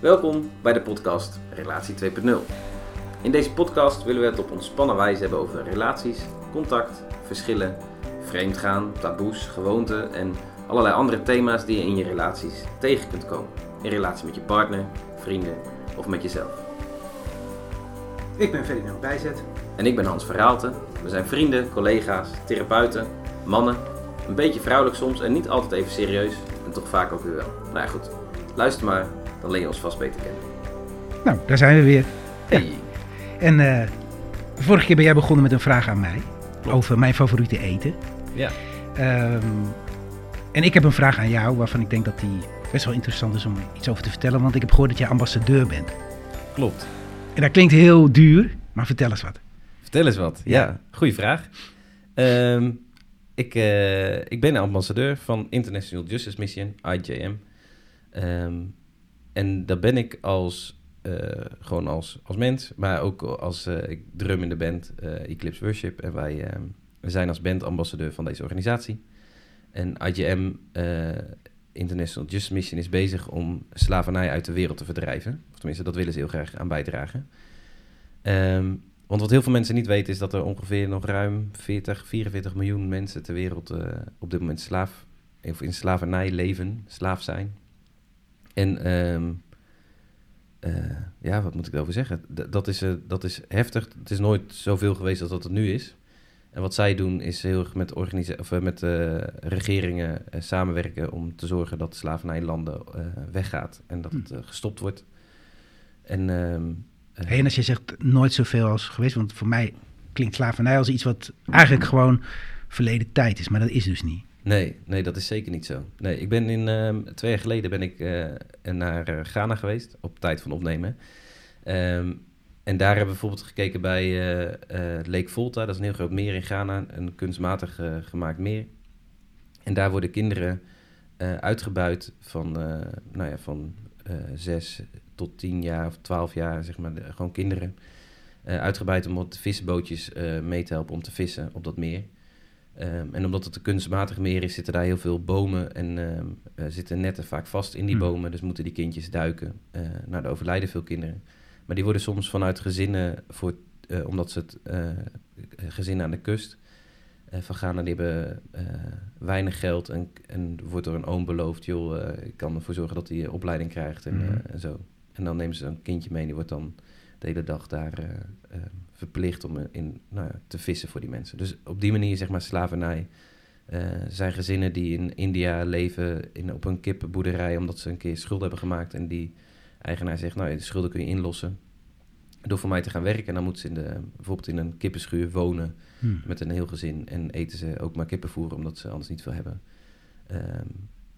Welkom bij de podcast Relatie 2.0. In deze podcast willen we het op ontspannen wijze hebben over relaties, contact, verschillen, vreemdgaan, taboes, gewoonten en allerlei andere thema's die je in je relaties tegen kunt komen. In relatie met je partner, vrienden of met jezelf. Ik ben Ferdinand Bijzet. En ik ben Hans Verhaalte. We zijn vrienden, collega's, therapeuten, mannen. Een beetje vrouwelijk soms en niet altijd even serieus. En toch vaak ook weer wel. Nou ja, goed. Luister maar, dan leer je ons vast beter kennen. Nou, daar zijn we weer. Hey. En eh, vorige keer ben jij begonnen met een vraag aan mij. Klopt. Over mijn favoriete eten. Ja. Ehm, en ik heb een vraag aan jou waarvan ik denk dat die best wel interessant is om iets over te vertellen. Want ik heb gehoord dat jij ambassadeur bent. Klopt. En dat klinkt heel duur, maar vertel eens wat. Vertel eens wat. Ja. Ja, goede vraag. Ehm, ik, eh, ik ben ambassadeur van International Justice Mission, IJM. Ehm, en dat ben ik als, eh, gewoon als, als mens, maar ook als eh, ik drum in de band eh, Eclipse Worship. En wij ehm, we zijn als band ambassadeur van deze organisatie. En IGM, International Justice Mission, is bezig om slavernij uit de wereld te verdrijven. Of tenminste, dat willen ze heel graag aan bijdragen. Ehm, want wat heel veel mensen niet weten is dat er ongeveer nog ruim 40, 44 miljoen mensen ter wereld op dit moment slaaf, of in slavernij leven, slaaf zijn. En ehm, eh, ja, wat moet ik daarover zeggen? D- dat, is, eh, dat is heftig. Het is nooit zoveel geweest als dat het nu is. En wat zij doen is heel erg met, of, eh, met regeringen samenwerken om te zorgen dat slavernij in landen eh, weggaat en dat het eh, gestopt wordt. En ehm, eh, Hey, en als je zegt nooit zoveel als geweest, want voor mij klinkt slavernij als iets wat eigenlijk gewoon verleden tijd is. Maar dat is dus niet. Nee, nee, dat is zeker niet zo. Nee, ik ben in ehm, twee jaar geleden ben ik eh, naar eh, Ghana geweest op tijd van opnemen. Ehm, en daar hebben we bijvoorbeeld gekeken bij eh, Lake Volta. Dat is een heel groot meer in Ghana, een kunstmatig gemaakt meer. En daar worden kinderen uitgebuit van, nou ja, van zes tot tien jaar of twaalf jaar, zeg maar, gewoon kinderen. uitgebuit om op de vissenbootjes eh, mee te helpen om te vissen op dat meer. Ehm, en omdat het een kunstmatig meer is, zitten daar heel veel bomen en ehm, eh, zitten netten vaak vast in die Hmm. bomen. Dus moeten die kindjes duiken. Eh nou, er overlijden veel kinderen. Maar die worden soms vanuit gezinnen, voor, eh, omdat ze het gezinnen aan de kust van Ghana, die hebben weinig geld. En, en er wordt door een oom beloofd, joh, ik kan ervoor zorgen dat hij opleiding krijgt en, eh, en zo. En dan nemen ze een kindje mee, die wordt dan de hele dag daar eh, eh, verplicht om in, nou ja, te vissen voor die mensen. Dus op die manier, zeg maar, slavernij. eh, zijn gezinnen die in India leven in, op een kippenboerderij omdat ze een keer schulden hebben gemaakt. En die eigenaar zegt, nou, de schulden kun je inlossen door voor mij te gaan werken. En dan moeten ze in de, bijvoorbeeld in een kippenschuur wonen Hmm. met een heel gezin. En eten ze ook maar kippenvoer omdat ze anders niet veel hebben. Ehm,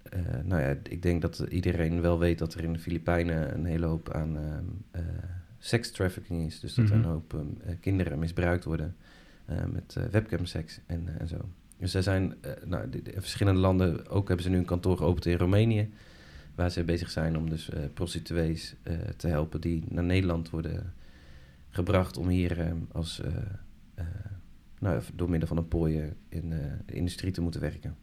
eh, nou ja, ik denk dat iedereen wel weet dat er in de Filipijnen een hele hoop aan ehm eh, sekstrafficking is. Dus dat er Mhm. een hoop ehm, eh, kinderen misbruikt worden eh, met eh, webcamseks en, en zo. Dus er zijn nou, de- de verschillende landen, ook hebben ze nu een kantoor geopend in Roemenië, waar ze bezig zijn om dus prostituees te helpen die naar Nederland worden gebracht om hier ehm, als, nou, door middel van een pooien in de industrie te moeten werken.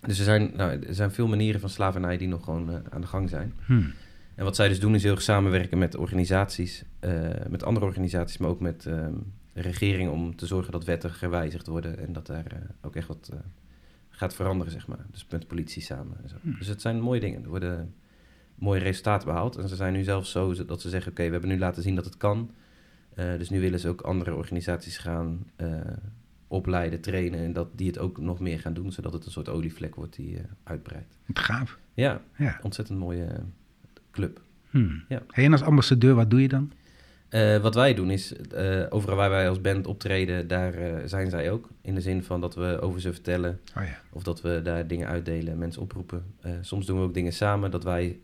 Dus er zijn, nou, er zijn veel manieren van slavernij die nog gewoon aan de gang zijn. Hmm. En wat zij dus doen is heel erg samenwerken met organisaties, eh, met andere organisaties, maar ook met ehm, de regering om te zorgen dat wetten gewijzigd worden en dat daar eh, ook echt wat eh, gaat veranderen, zeg maar. Dus met politie samen en zo. Hmm. Dus het zijn mooie dingen. Er worden mooie resultaten behaald. En ze zijn nu zelfs zo dat ze zeggen, oké, we hebben nu laten zien dat het kan. Dus nu willen ze ook andere organisaties gaan opleiden, trainen en dat die het ook nog meer gaan doen, zodat het een soort olievlek wordt die eh, uitbreidt. Gaaf. Ja, Ja. ontzettend mooie club. Hmm. Ja. Hey, en als ambassadeur, wat doe je dan? Eh, wat wij doen is, eh, overal waar wij als band optreden, daar eh, zijn zij ook. In de zin van dat we over ze vertellen Oh ja. of dat we daar dingen uitdelen, mensen oproepen. Soms doen we ook dingen samen, dat wij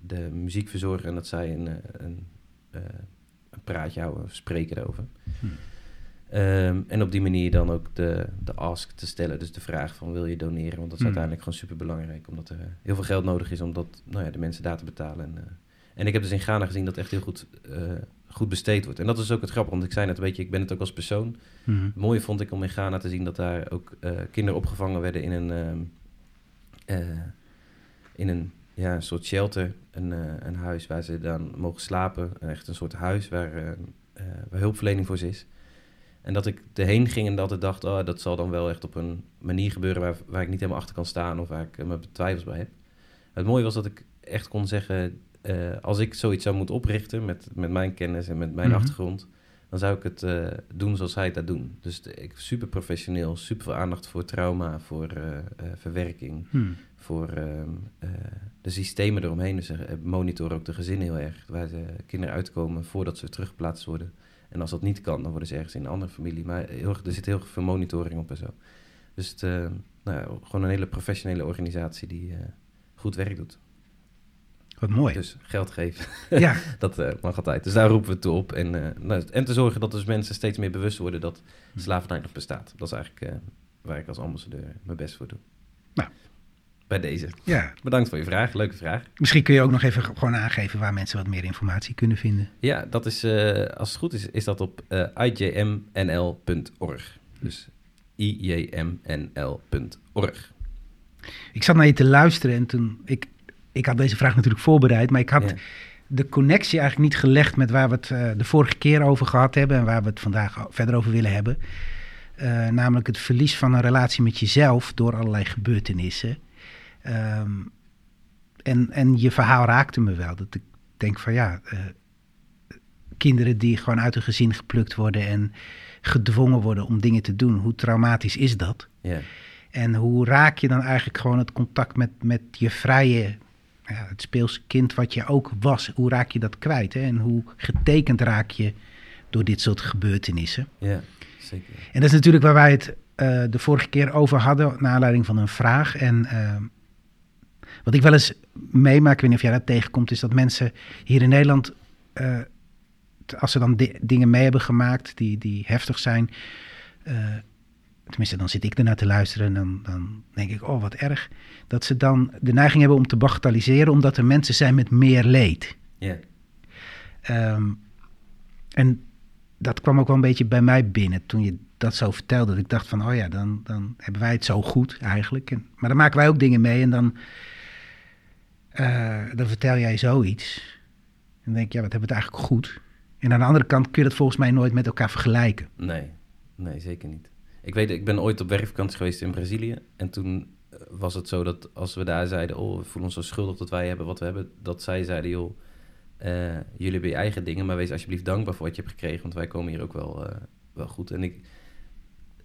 de muziek verzorgen en dat zij een, een, een praatje houden, of spreken erover. Hmm. Ehm, en op die manier dan ook de, de ask te stellen, dus de vraag van wil je doneren? Want dat is Hmm. uiteindelijk gewoon super belangrijk, omdat er eh, heel veel geld nodig is om dat, nou ja, de mensen daar te betalen. En, eh, en ik heb dus in Ghana gezien dat echt heel goed, eh, goed besteed wordt. En dat is ook het grappige, want ik zei net, weet je, ik ben het ook als persoon. Hmm. Het mooie vond ik om in Ghana te zien dat daar ook kinderen opgevangen werden in een, ehm, eh, in een ja, een soort shelter, een, een huis waar ze dan mogen slapen. Echt een soort huis waar, waar hulpverlening voor ze is. En dat ik erheen ging en dat ik dacht, oh, dat zal dan wel echt op een manier gebeuren waar, waar ik niet helemaal achter kan staan of waar ik eh, mijn twijfels bij heb. Het mooie was dat ik echt kon zeggen, eh, als ik zoiets zou moeten oprichten met, met mijn kennis en met mijn Mhm. achtergrond, dan zou ik het eh, doen zoals zij dat doen. Dus ik super professioneel, super veel aandacht voor trauma, voor verwerking, Hmm. voor ehm, eh, de systemen eromheen. Dus ze monitoren ook de gezinnen heel erg, waar de kinderen uitkomen voordat ze teruggeplaatst worden. En als dat niet kan, dan worden ze ergens in een andere familie. Maar heel, er zit heel veel monitoring op en zo. Dus het, eh, nou ja, gewoon een hele professionele organisatie die eh, goed werk doet. Wat mooi. Dus geld geven, Ja, dat eh, mag altijd. Dus daar roepen we toe op. En, nou, en te zorgen dat dus mensen steeds meer bewust worden dat Hm. slavernij nog bestaat. Dat is eigenlijk waar ik als ambassadeur mijn best voor doe. Nou. Bij deze. ja. Bedankt voor je vraag. Leuke vraag. Misschien kun je ook nog even gewoon aangeven waar mensen wat meer informatie kunnen vinden. Ja, dat is, eh, als het goed is, is dat op eh, ijmnl.org. Dus ijmnl.org. Ik zat naar je te luisteren en toen... Ik, ik had deze vraag natuurlijk voorbereid, maar ik had Ja. de connectie eigenlijk niet gelegd met waar we het eh, de vorige keer over gehad hebben en waar we het vandaag verder over willen hebben. Namelijk het verlies van een relatie met jezelf door allerlei gebeurtenissen. Ehm, en, en je verhaal raakte me wel. Dat ik denk van ja, eh, kinderen die gewoon uit een gezin geplukt worden en gedwongen worden om dingen te doen. Hoe traumatisch is dat? En hoe raak je dan eigenlijk gewoon het contact met, met je vrije, ja, het speelse kind wat je ook was? Hoe raak je dat kwijt? Hè? En hoe getekend raak je door dit soort gebeurtenissen? ja, zeker. En dat is natuurlijk waar wij het eh, de vorige keer over hadden, naar aanleiding van een vraag. En eh, wat ik wel eens meemaak, ik weet niet of jij dat tegenkomt, is dat mensen hier in Nederland, eh, als ze dan di- dingen mee hebben gemaakt die, die heftig zijn, eh, tenminste dan zit ik ernaar te luisteren en dan, dan denk ik, oh wat erg, dat ze dan de neiging hebben om te bagatelliseren, omdat er mensen zijn met meer leed. Ja, Ehm, en dat kwam ook wel een beetje bij mij binnen toen je dat zo vertelde. Dat ik dacht van, oh ja, dan, dan hebben wij het zo goed eigenlijk. En, maar dan maken wij ook dingen mee en dan, eh, dan vertel jij zoiets. En denk ik, ja, wat hebben we het eigenlijk goed? En aan de andere kant kun je dat volgens mij nooit met elkaar vergelijken. nee, nee, zeker niet. Ik weet, ik ben ooit op werkvakantie geweest in Brazilië. En toen eh, was het zo dat als we daar zeiden, oh, we voelen ons zo schuldig dat wij hebben wat we hebben. Dat zij zeiden, joh, eh, jullie hebben je eigen dingen, maar wees alsjeblieft dankbaar voor wat je hebt gekregen. Want wij komen hier ook wel, wel goed. En ik,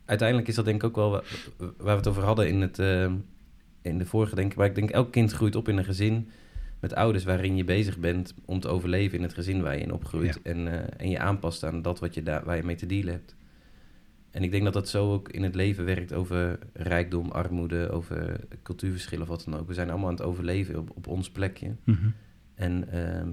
uiteindelijk is dat denk ik ook wel wa- waar we het over hadden in, het, in de vorige denk ik. Maar ik denk, elk kind groeit op in een gezin met ouders waarin je bezig bent om te overleven in het gezin waar je in opgroeit. En, eh, en je aanpast aan dat wat je daar, waar je mee te dealen hebt. En ik denk dat dat zo ook in het leven werkt over rijkdom, armoede, over cultuurverschillen of wat dan ook. We zijn allemaal aan het overleven op, op ons plekje. En, ehm,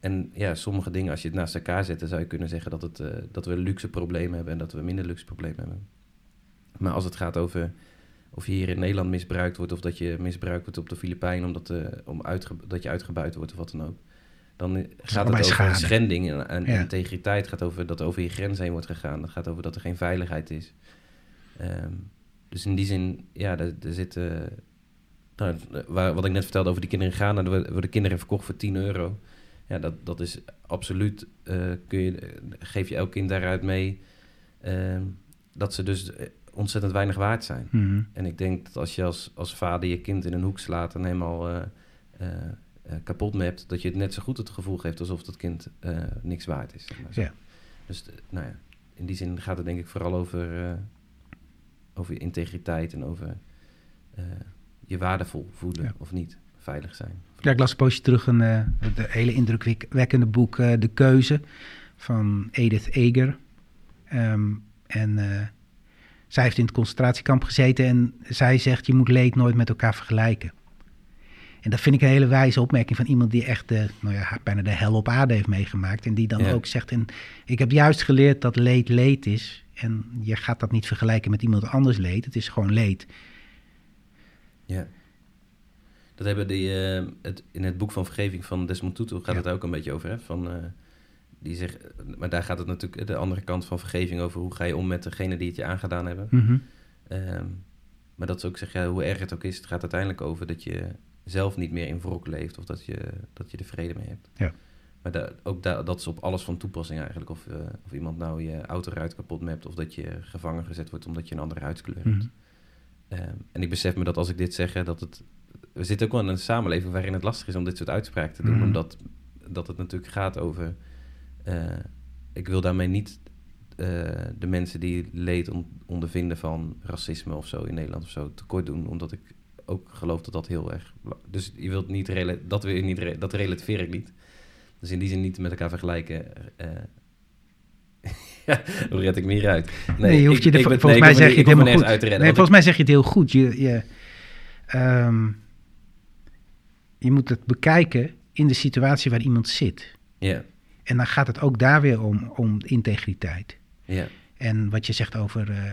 en ja, sommige dingen, als je het naast elkaar zet, dan zou je kunnen zeggen dat, het, eh, dat we luxe problemen hebben en dat we minder luxe problemen hebben. Maar als het gaat over of je hier in Nederland misbruikt wordt of dat je misbruikt wordt op de Filipijnen omdat eh, om uitge- dat je uitgebuit wordt of wat dan ook. Dan eh, gaat het over schade. schending en, en Ja. integriteit. Het gaat over dat er over je grens heen wordt gegaan. Het gaat over dat er geen veiligheid is. Ehm, dus in die zin, ja, er, zit... eh, nou, waar, wat ik net vertelde over die kinderen in Ghana, er worden kinderen verkocht voor 10 euro. Ja, dat, dat is absoluut, eh, kun je, geef je elk kind daaruit mee ehm, dat ze dus eh, ontzettend weinig waard zijn. Mhm. En ik denk dat als je als, als vader je kind in een hoek slaat en helemaal eh, eh, eh, kapot mept, dat je het net zo goed het gevoel geeft alsof dat kind niks waard is. Ja. Dus nou ja, in die zin gaat het denk ik vooral over, over je integriteit en over je waardevol voelen Ja. of niet, veilig zijn. Ja, ik las een poosje terug een het hele indrukwekkende boek De Keuze van Edith Eger. Ehm, en zij heeft in het concentratiekamp gezeten en zij zegt je moet leed nooit met elkaar vergelijken. En dat vind ik een hele wijze opmerking van iemand die echt de, nou ja, bijna de hel op aarde heeft meegemaakt. En die dan Ja. ook zegt, en ik heb juist geleerd dat leed leed is. En je gaat dat niet vergelijken met iemand anders leed. Het is gewoon leed. Ja. Dat hebben die, eh, het, in het boek van vergeving van Desmond Tutu gaat Ja. het daar ook een beetje over. Hè? Van, eh, die zegt, maar daar gaat het natuurlijk de andere kant van vergeving over. Hoe ga je om met degene die het je aangedaan hebben. Mhm. Ehm, maar dat ze ook zeggen, ja, hoe erg het ook is, het gaat uiteindelijk over dat je zelf niet meer in wrok leeft of dat je, dat je er vrede mee hebt. Ja. Maar da- ook da- dat is op alles van toepassing eigenlijk. Of, eh, of iemand nou je autoruit kapot mapt of dat je gevangen gezet wordt omdat je een andere huidskleur hebt. Mhm. Ehm, en ik besef me dat als ik dit zeg, dat het... We zitten ook wel in een samenleving waarin het lastig is om dit soort uitspraken te doen. Mhm. Omdat dat het natuurlijk gaat over... eh, ik wil daarmee niet eh, de mensen die leed on- ondervinden van racisme of zo in Nederland of zo tekort doen. Omdat ik ook geloof dat dat heel erg... Dus je wilt niet... Dat, wil je niet re- dat relativeer ik niet. Dus in die zin niet met elkaar vergelijken. eh, ja, hoe red ik me hieruit? Nee, je hoeft je ik- ik ben- volgens nee, mij zeg je het helemaal goed. uit te redden, nee, volgens mij zeg je het heel goed. Je, je, ehm, je moet het bekijken in de situatie waar iemand zit. Ja, En dan gaat het ook daar weer om, om integriteit. ja, En wat je zegt over eh,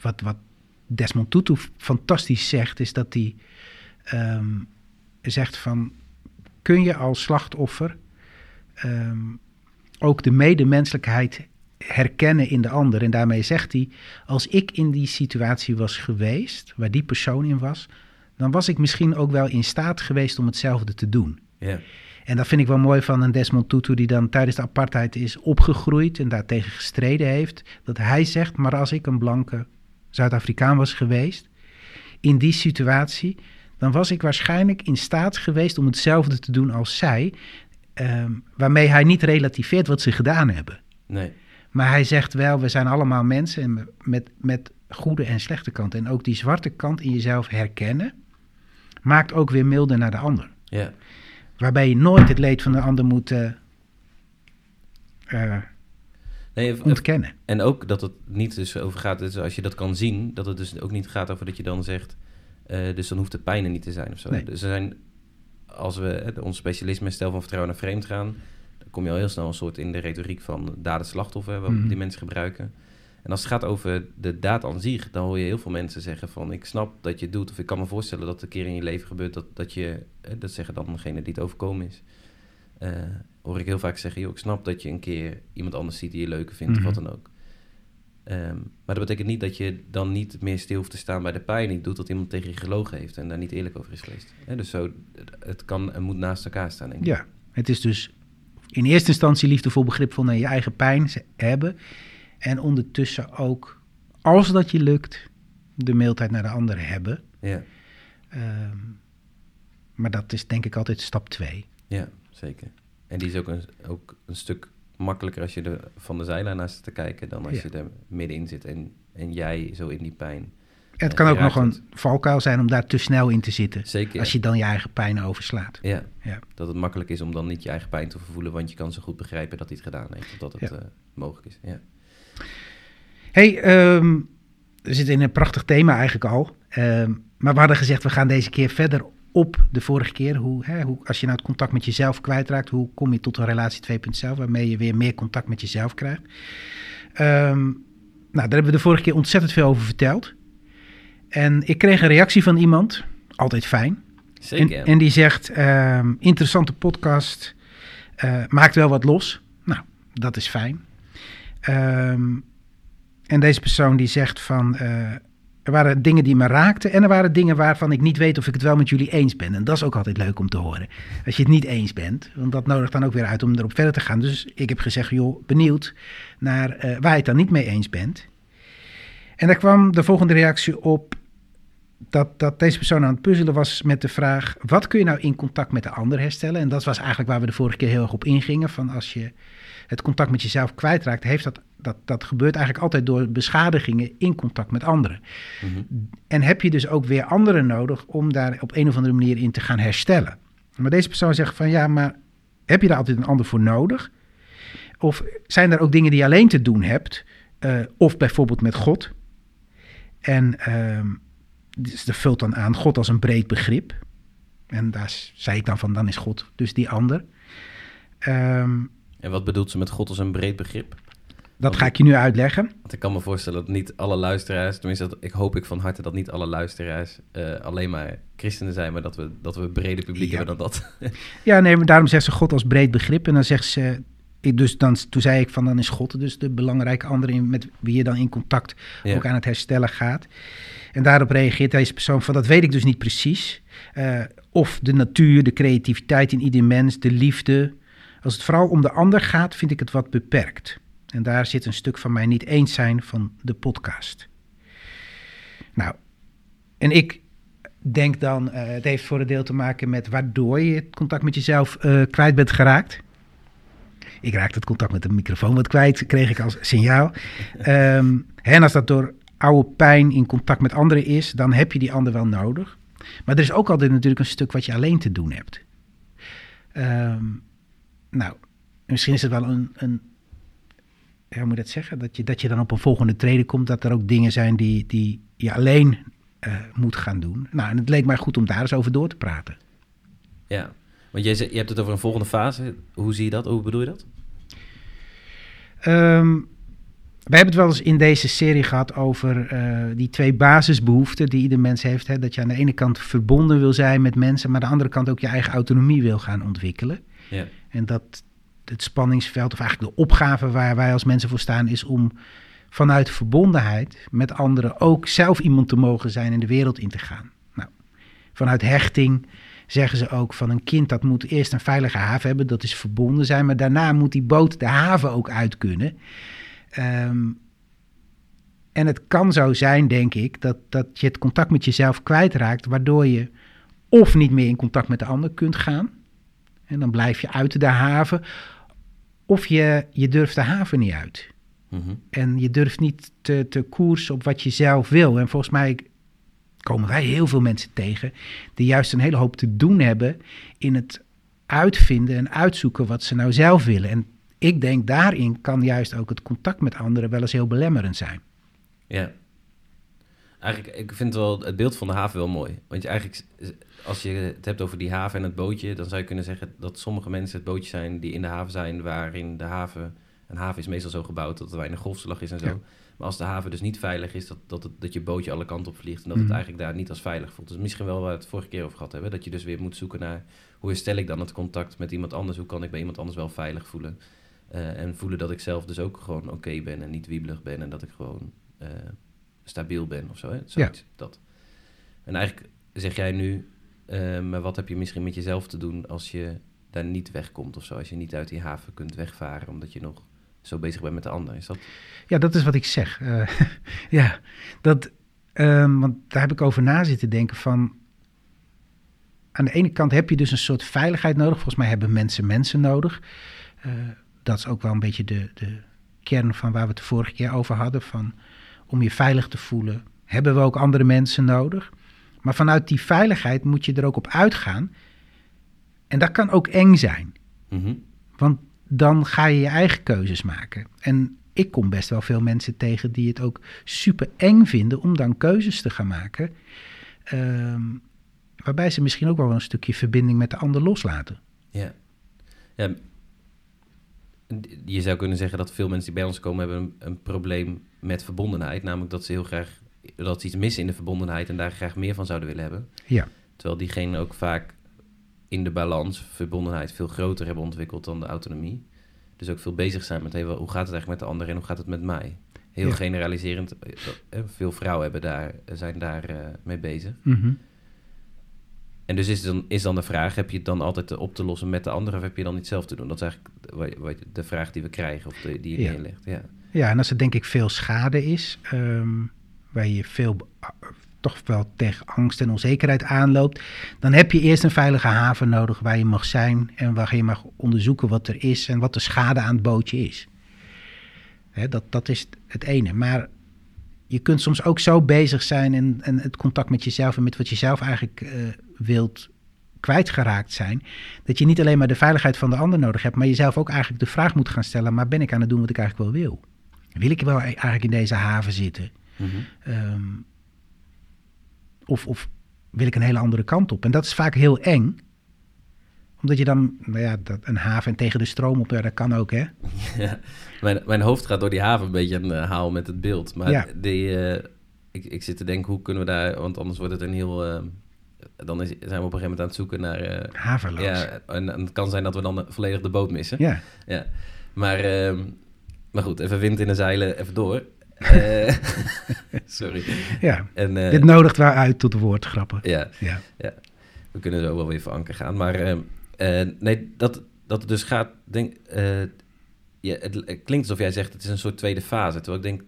wat, wat Desmond Tutu fantastisch zegt, is dat hij ehm, zegt van kun je als slachtoffer ehm, ook de medemenselijkheid herkennen in de ander. En daarmee zegt hij, als ik in die situatie was geweest, waar die persoon in was, dan was ik misschien ook wel in staat geweest om hetzelfde te doen. ja. En dat vind ik wel mooi van een Desmond Tutu die dan tijdens de apartheid is opgegroeid en daartegen gestreden heeft. Dat hij zegt, maar als ik een blanke Zuid-Afrikaan was geweest in die situatie, dan was ik waarschijnlijk in staat geweest om hetzelfde te doen als zij. ehm, waarmee hij niet relativeert wat ze gedaan hebben. Nee, Maar hij zegt wel, we zijn allemaal mensen en met, met goede en slechte kanten. En ook die zwarte kant in jezelf herkennen, maakt ook weer milder naar de ander. ja, Waarbij je nooit het leed van de ander moet eh, eh, nee, ontkennen. En ook dat het niet dus over gaat, dus als je dat kan zien, dat het dus ook niet gaat over dat je dan zegt, eh, dus dan hoeft de pijn er niet te zijn of zo. Nee. Dus er zijn, als we ons specialisme stel van vertrouwen naar vreemd gaan, dan kom je al heel snel een soort in de retoriek van daden-slachtoffer, wat Mhm. die mensen gebruiken. En als het gaat over de daad aan zich, dan hoor je heel veel mensen zeggen van, ik snap dat je het doet, of ik kan me voorstellen dat het een keer in je leven gebeurt, dat, dat je, eh, dat zeggen dan degene die het overkomen is. Eh, hoor ik heel vaak zeggen, joh, ik snap dat je een keer iemand anders ziet die je leuker vindt, Mhm. of wat dan ook. Ehm, maar dat betekent niet dat je dan niet meer stil hoeft te staan bij de pijn. Die doet dat iemand tegen je gelogen heeft en daar niet eerlijk over is geweest. Dus zo, het kan en moet naast elkaar staan, denk ik. Ja, het is dus in eerste instantie liefdevol begripvol naar je eigen pijn hebben. En ondertussen ook, als dat je lukt, de mildheid naar de ander hebben. Ja, Ehm, maar dat is denk ik altijd stap twee. ja, zeker. En die is ook een, ook een stuk makkelijker als je er van de zijlijn naar zit te kijken... dan als Ja. je er middenin zit en, en jij zo in die pijn. Het Ja, kan ook nog een valkuil zijn om daar te snel in te zitten. Zeker. Als je dan je eigen pijn overslaat. Ja, Ja. dat het makkelijk is om dan niet je eigen pijn te voelen... want je kan zo goed begrijpen dat hij het gedaan heeft. Of dat het Ja. eh, mogelijk is, ja. Hey, ehm, we zitten in een prachtig thema eigenlijk al. Ehm, maar we hadden gezegd, we gaan deze keer verder op de vorige keer. Hoe, hè, hoe, als je nou het contact met jezelf kwijtraakt, hoe kom je tot een relatie 2.0, waarmee je weer meer contact met jezelf krijgt. Ehm, nou, daar hebben we de vorige keer ontzettend veel over verteld. En ik kreeg een reactie van iemand, altijd fijn. Zeker. En, en die zegt, interessante podcast, eh, maakt wel wat los. Nou, dat is fijn. Ehm, en deze persoon die zegt van, eh, er waren dingen die me raakten en er waren dingen waarvan ik niet weet of ik het wel met jullie eens ben. En dat is ook altijd leuk om te horen. Als je het niet eens bent, want dat nodigt dan ook weer uit om erop verder te gaan. Dus ik heb gezegd, joh, benieuwd naar eh, waar je het dan niet mee eens bent. En daar kwam de volgende reactie op dat, dat deze persoon aan het puzzelen was met de vraag: wat kun je nou in contact met de ander herstellen? En dat was eigenlijk waar we de vorige keer heel erg op ingingen. Van als je het contact met jezelf kwijtraakt, heeft dat, dat, dat gebeurt eigenlijk altijd door beschadigingen in contact met anderen. Mhm. En heb je dus ook weer anderen nodig om daar op een of andere manier in te gaan herstellen. Maar deze persoon zegt van ja, maar heb je daar altijd een ander voor nodig? Of zijn er ook dingen die je alleen te doen hebt? Eh, of bijvoorbeeld met God. En ehm dus er vult dan aan God als een breed begrip. En daar zei ik dan van, dan is God dus die ander. Ehm, En wat bedoelt ze met God als een breed begrip? dat ga ik je nu uitleggen. Want ik kan me voorstellen dat niet alle luisteraars, tenminste, dat, ik hoop ik van harte dat niet alle luisteraars eh, alleen maar christenen zijn, maar dat we, dat we een breder publiek Ja. hebben dan dat. Ja, nee, maar daarom zegt ze God als breed begrip. En dan zegt ze, ik dus dan, toen zei ik van, dan is God dus de belangrijke ander in, met wie je dan in contact Ja. ook aan het herstellen gaat. En daarop reageert deze persoon van, dat weet ik dus niet precies. Eh, of de natuur, de creativiteit in ieder mens, de liefde. Als het vooral om de ander gaat, vind ik het wat beperkt. En daar zit een stuk van mij niet eens zijn van de podcast. Nou, en ik denk dan, uh, het heeft voor een deel te maken met waardoor je het contact met jezelf uh, kwijt bent geraakt. Ik raakte het contact met de microfoon wat kwijt, kreeg ik als signaal. Um, en als dat door oude pijn in contact met anderen is, dan heb je die ander wel nodig. Maar er is ook altijd natuurlijk een stuk wat je alleen te doen hebt. Um, nou, misschien is het wel een, een hoe moet je dat zeggen? Dat je, dat je dan op een volgende treden komt, dat er ook dingen zijn die, die je alleen uh, moet gaan doen. Nou, en het leek mij goed om daar eens over door te praten. Ja, want je, je hebt het over een volgende fase. Hoe zie je dat? Hoe bedoel je dat? Um, we hebben het wel eens in deze serie gehad over uh, die twee basisbehoeften die ieder mens heeft. Hè? Dat je aan de ene kant verbonden wil zijn met mensen, maar aan de andere kant ook je eigen autonomie wil gaan ontwikkelen. Ja. En dat het spanningsveld, of eigenlijk de opgave waar wij als mensen voor staan, is om vanuit verbondenheid met anderen ook zelf iemand te mogen zijn en de wereld in te gaan. Nou, vanuit hechting zeggen ze ook van een kind dat moet eerst een veilige haven hebben, dat is verbonden zijn, maar daarna moet die boot de haven ook uit kunnen. Um, en het kan zo zijn, denk ik, dat, dat je het contact met jezelf kwijtraakt, waardoor je of niet meer in contact met de ander kunt gaan. En dan blijf je uit de haven. Of je, je durft de haven niet uit. Mm -hmm. En je durft niet te, te koersen op wat je zelf wil. En volgens mij komen wij heel veel mensen tegen die juist een hele hoop te doen hebben in het uitvinden en uitzoeken wat ze nou zelf willen. En ik denk daarin kan juist ook het contact met anderen wel eens heel belemmerend zijn. Ja. Eigenlijk, ik vind wel het beeld van de haven wel mooi. Want je eigenlijk, als je het hebt over die haven en het bootje, dan zou je kunnen zeggen dat sommige mensen het bootje zijn die in de haven zijn, waarin de haven, een haven is meestal zo gebouwd dat er weinig golfslag is en zo. Ja. Maar als de haven dus niet veilig is, dat, dat, het, dat je bootje alle kanten op vliegt en dat mm. het eigenlijk daar niet als veilig voelt. Dus misschien wel waar we het vorige keer over gehad hebben, dat je dus weer moet zoeken naar hoe herstel ik dan het contact met iemand anders, hoe kan ik bij iemand anders wel veilig voelen. Uh, en voelen dat ik zelf dus ook gewoon oké okay ben en niet wiebelig ben en dat ik gewoon uh, stabiel ben of zo. Hè? Zoiets, ja. dat. En eigenlijk zeg jij nu, uh, maar wat heb je misschien met jezelf te doen als je daar niet wegkomt of zo? Als je niet uit die haven kunt wegvaren omdat je nog zo bezig bent met de ander. Is dat... Ja, dat is wat ik zeg. ja, dat, um, want daar heb ik over na zitten denken van... Aan de ene kant heb je dus een soort veiligheid nodig. Volgens mij hebben mensen mensen nodig dat is ook wel een beetje de, de kern van waar we het de vorige keer over hadden. Van om je veilig te voelen, hebben we ook andere mensen nodig. Maar vanuit die veiligheid moet je er ook op uitgaan. En dat kan ook eng zijn. Mm-hmm. Want dan ga je je eigen keuzes maken. En ik kom best wel veel mensen tegen die het ook super eng vinden om dan keuzes te gaan maken. Um, waarbij ze misschien ook wel een stukje verbinding met de ander loslaten. Ja. ja je zou kunnen zeggen dat veel mensen die bij ons komen hebben een, een, probleem met verbondenheid. Namelijk dat ze heel graag, dat ze iets missen in de verbondenheid en daar graag meer van zouden willen hebben. Ja. Terwijl diegenen ook vaak in de balans, verbondenheid, veel groter hebben ontwikkeld dan de autonomie. Dus ook veel bezig zijn met hey, hoe gaat het eigenlijk met de ander en hoe gaat het met mij? Heel ja. generaliserend, veel vrouwen hebben daar, zijn daar uh, mee bezig. Mm-hmm. En dus is dan, is dan de vraag, heb je het dan altijd op te lossen met de ander of heb je dan niet zelf te doen? Dat is eigenlijk wat, de vraag die we krijgen of de, die je ja. neerlegt. Ja. Ja, en als er denk ik veel schade is, um, waar je veel toch wel tegen angst en onzekerheid aanloopt, dan heb je eerst een veilige haven nodig waar je mag zijn en waar je mag onderzoeken wat er is en wat de schade aan het bootje is. Dat, dat is het ene. Maar je kunt soms ook zo bezig zijn en, en het contact met jezelf en met wat je zelf eigenlijk uh, wilt kwijtgeraakt zijn. Dat je niet alleen maar de veiligheid van de ander nodig hebt, maar jezelf ook eigenlijk de vraag moet gaan stellen: maar ben ik aan het doen wat ik eigenlijk wel wil? Wil ik wel eigenlijk in deze haven zitten? Mm-hmm. Um, of, of wil ik een hele andere kant op? En dat is vaak heel eng omdat je dan, nou ja, dat, een haven tegen de stroom op, ja, dat kan ook, hè? Ja, mijn, mijn hoofd gaat door die haven een beetje aan de haal met het beeld. Maar ja. die, uh, ik, ik zit te denken, hoe kunnen we daar... Want anders wordt het een heel... Uh, dan is, zijn we op een gegeven moment aan het zoeken naar... Uh, Haverloos. Ja, en, en, het kan zijn dat we dan volledig de boot missen. Ja. ja. Maar, ehm, maar goed, even wind in de zeilen, even door. sorry. Ja, en, dit nodigt wel uit tot woordgrappen. Ja, ja. ja. we kunnen zo wel weer voor anker gaan. Maar ehm, eh, nee, dat, dat dus gaat... Denk, eh, ja, het, het klinkt alsof jij zegt het is een soort tweede fase. Terwijl ik denk,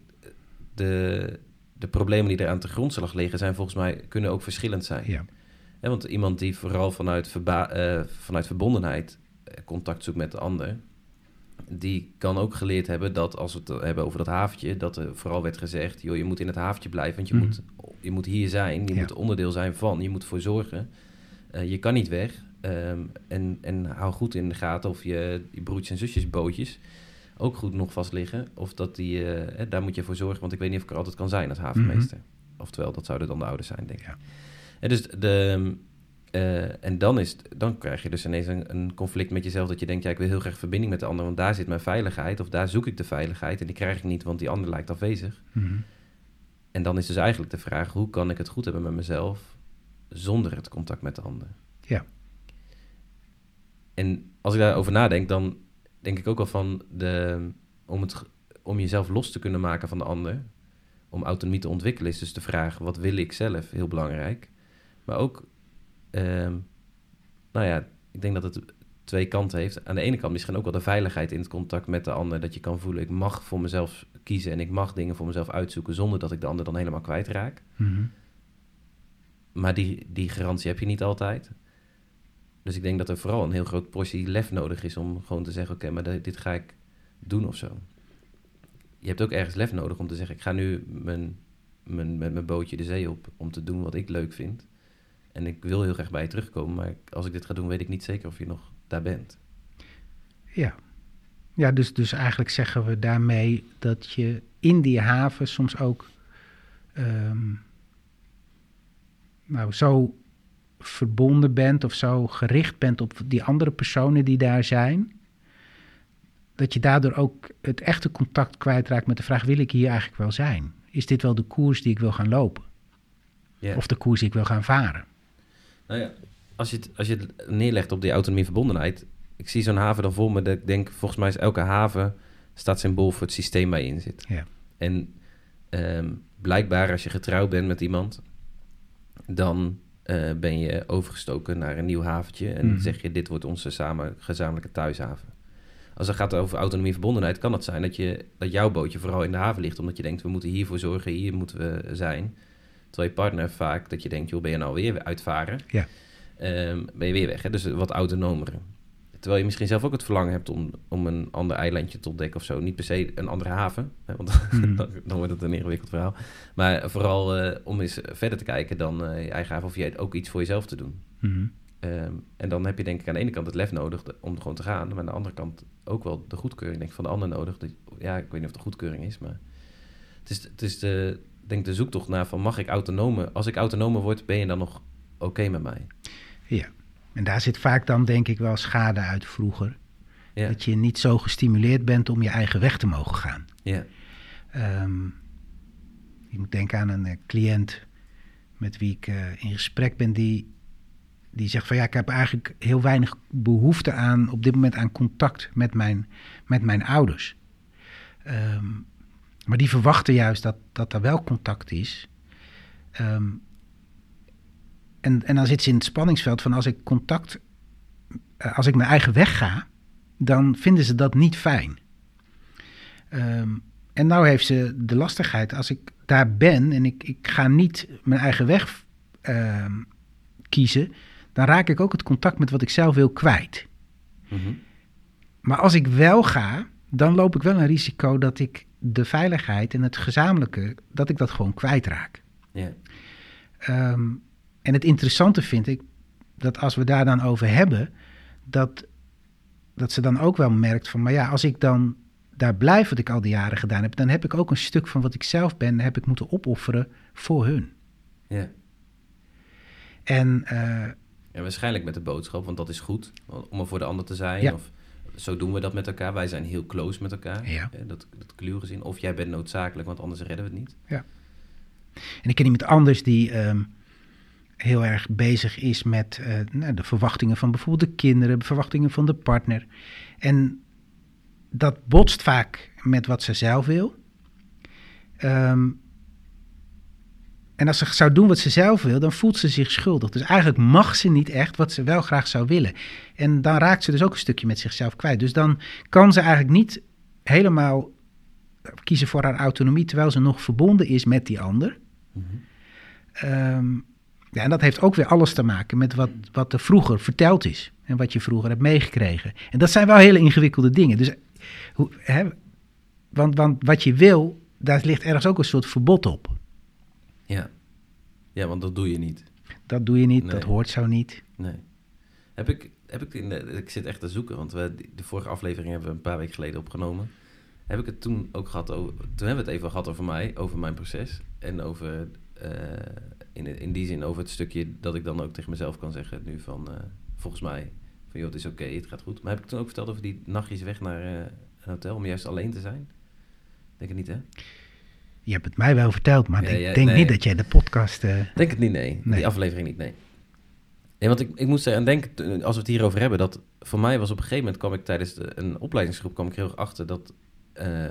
de, de problemen die er aan de grondslag liggen... zijn volgens mij, kunnen ook verschillend zijn. Ja. Ja, want iemand die vooral vanuit, verba- eh, vanuit verbondenheid eh, contact zoekt met de ander, die kan ook geleerd hebben dat als we het hebben over dat haventje, dat er vooral werd gezegd, joh, je moet in het haventje blijven, want je, Mhm. moet, je moet hier zijn, je Ja. moet onderdeel zijn van, je moet ervoor zorgen. Eh, je kan niet weg. ehm, en, en hou goed in de gaten of je, je broertjes en zusjes bootjes ook goed nog vast liggen. Of dat die, eh, eh, daar moet je voor zorgen, want ik weet niet of ik er altijd kan zijn als havenmeester. Oftewel, dat zouden dan de ouders zijn, denk ik. Ja. En, dus de, eh, en dan, is, het- dan krijg je dus ineens een, een conflict met jezelf dat je denkt, ja, ik wil heel graag verbinding met de ander, want daar zit mijn veiligheid, of daar zoek ik de veiligheid en die krijg ik niet, want die ander lijkt afwezig. Mhm. En dan is dus eigenlijk de vraag, hoe kan ik het goed hebben met mezelf zonder het contact met de ander? Ja. En als ik daarover nadenk, dan denk ik ook al van de, om, het, om jezelf los te kunnen maken van de ander, om autonomie te ontwikkelen, is dus de vraag, wat wil ik zelf, heel belangrijk. Maar ook, ehm, nou ja, ik denk dat het twee kanten heeft. Aan de ene kant misschien ook wel de veiligheid in het contact met de ander, dat je kan voelen, ik mag voor mezelf kiezen en ik mag dingen voor mezelf uitzoeken zonder dat ik de ander dan helemaal kwijtraak. Mhm. Maar die, die garantie heb je niet altijd. Dus ik denk dat er vooral een heel groot portie lef nodig is om gewoon te zeggen: Oké, maar dit ga ik doen of zo. Je hebt ook ergens lef nodig om te zeggen: Ik ga nu mijn, mijn, met mijn bootje de zee op om te doen wat ik leuk vind. En ik wil heel graag bij je terugkomen, maar als ik dit ga doen, weet ik niet zeker of je nog daar bent. Ja, ja dus, dus eigenlijk zeggen we daarmee dat je in die haven soms ook ehm, nou, zo verbonden bent of zo gericht bent op die andere personen die daar zijn, dat je daardoor ook het echte contact kwijtraakt met de vraag: wil ik hier eigenlijk wel zijn? Is dit wel de koers die ik wil gaan lopen? Of de koers die ik wil gaan varen? Nou ja, als je, het, als je het neerlegt op die autonomie verbondenheid. Ik zie zo'n haven dan voor me dat ik denk, volgens mij is elke haven staat symbool voor het systeem waar je in zit. Ja. En ehm, blijkbaar als je getrouwd bent met iemand, dan eh, ben je overgestoken naar een nieuw haventje. En Mhm. zeg je, dit wordt onze samen gezamenlijke thuishaven. Als het gaat over autonomie verbondenheid, kan het zijn dat, je, dat jouw bootje vooral in de haven ligt. Omdat je denkt, we moeten hiervoor zorgen, hier moeten we zijn. Terwijl je partner vaak dat je denkt, joh, ben je nou weer uitvaren? Ja. Ehm, ben je weer weg, hè? dus wat autonomer. Terwijl je misschien zelf ook het verlangen hebt om, om een ander eilandje te ontdekken of zo. Niet per se een andere haven, hè? want Mhm. dan, dan wordt het een ingewikkeld verhaal. Maar vooral eh, om eens verder te kijken dan eh, je eigen haven of je ook iets voor jezelf te doen. Mhm. Ehm, en dan heb je denk ik aan de ene kant het lef nodig om gewoon te gaan. Maar aan de andere kant ook wel de goedkeuring denk ik, van de ander nodig. Ja, ik weet niet of het de goedkeuring is, maar het is, het is de, denk de zoektocht naar van mag ik autonome... Als ik autonome word, ben je dan nog oké met mij? Ja, en daar zit vaak dan denk ik wel schade uit vroeger. Ja, Dat je niet zo gestimuleerd bent om je eigen weg te mogen gaan. ja, Ehm je moet denken aan een eh, cliënt met wie ik eh, in gesprek ben, die, die zegt van ja, ik heb eigenlijk heel weinig behoefte aan op dit moment aan contact met mijn, met mijn ouders. Ehm, maar die verwachten juist dat, dat er wel contact is. Ehm, en, en dan zit ze in het spanningsveld van als ik contact, eh, als ik mijn eigen weg ga, dan vinden ze dat niet fijn. Ehm, en nou heeft ze de lastigheid, als ik daar ben en ik, ik ga niet mijn eigen weg ehm, kiezen, dan raak ik ook het contact met wat ik zelf wil kwijt. mhm, Maar als ik wel ga, dan loop ik wel een risico dat ik de veiligheid en het gezamenlijke, dat ik dat gewoon kwijtraak. ja, Ehm, en het interessante vind ik dat als we daar dan over hebben, dat, dat ze dan ook wel merkt van, maar ja, als ik dan daar blijf wat ik al die jaren gedaan heb, dan heb ik ook een stuk van wat ik zelf ben, heb ik moeten opofferen voor hun. ja. En eh, Ja, waarschijnlijk met de boodschap, want dat is goed om er voor de ander te zijn. Ja. Of zo doen we dat met elkaar. Wij zijn heel close met elkaar. Ja. Eh, Dat, dat gezien. Of jij bent noodzakelijk, want anders redden we het niet. En ik ken iemand anders die ehm, heel erg bezig is met eh, nou, de verwachtingen van bijvoorbeeld de kinderen, de verwachtingen van de partner. En dat botst vaak met wat ze zelf wil. Ehm, en als ze zou doen wat ze zelf wil, dan voelt ze zich schuldig. Dus eigenlijk mag ze niet echt wat ze wel graag zou willen. En dan raakt ze dus ook een stukje met zichzelf kwijt. Dus dan kan ze eigenlijk niet helemaal kiezen voor haar autonomie, terwijl ze nog verbonden is met die ander. Ehm, ja, en dat heeft ook weer alles te maken met wat, wat er vroeger verteld is. En wat je vroeger hebt meegekregen. En dat zijn wel hele ingewikkelde dingen. Dus, hoe, hè, want, want wat je wil, daar ligt ergens ook een soort verbod op. Ja. Ja, want dat doe je niet. Dat doe je niet, Nee. dat hoort zo niet. Nee. Heb ik, heb ik, in de, ik zit echt te zoeken, want we, de vorige aflevering hebben we een paar weken geleden opgenomen. Heb ik het toen ook gehad over, toen hebben we het even gehad over mij, over mijn proces. En over, eh, in, in die zin over het stukje dat ik dan ook tegen mezelf kan zeggen nu van, eh, volgens mij, van joh, het is oké, het gaat goed. Maar heb ik toen ook verteld over die nachtjes weg naar eh, een hotel om juist alleen te zijn? Denk het niet, hè? Je hebt het mij wel verteld, maar Ja, ik ja, denk nee. niet dat jij de podcast... eh, Denk het niet, nee. Nee. Die aflevering niet, nee. Nee, want ik, ik moest eraan denken, als we het hierover hebben, dat voor mij was op een gegeven moment, kwam ik tijdens de, een opleidingsgroep, kwam ik heel erg achter dat eh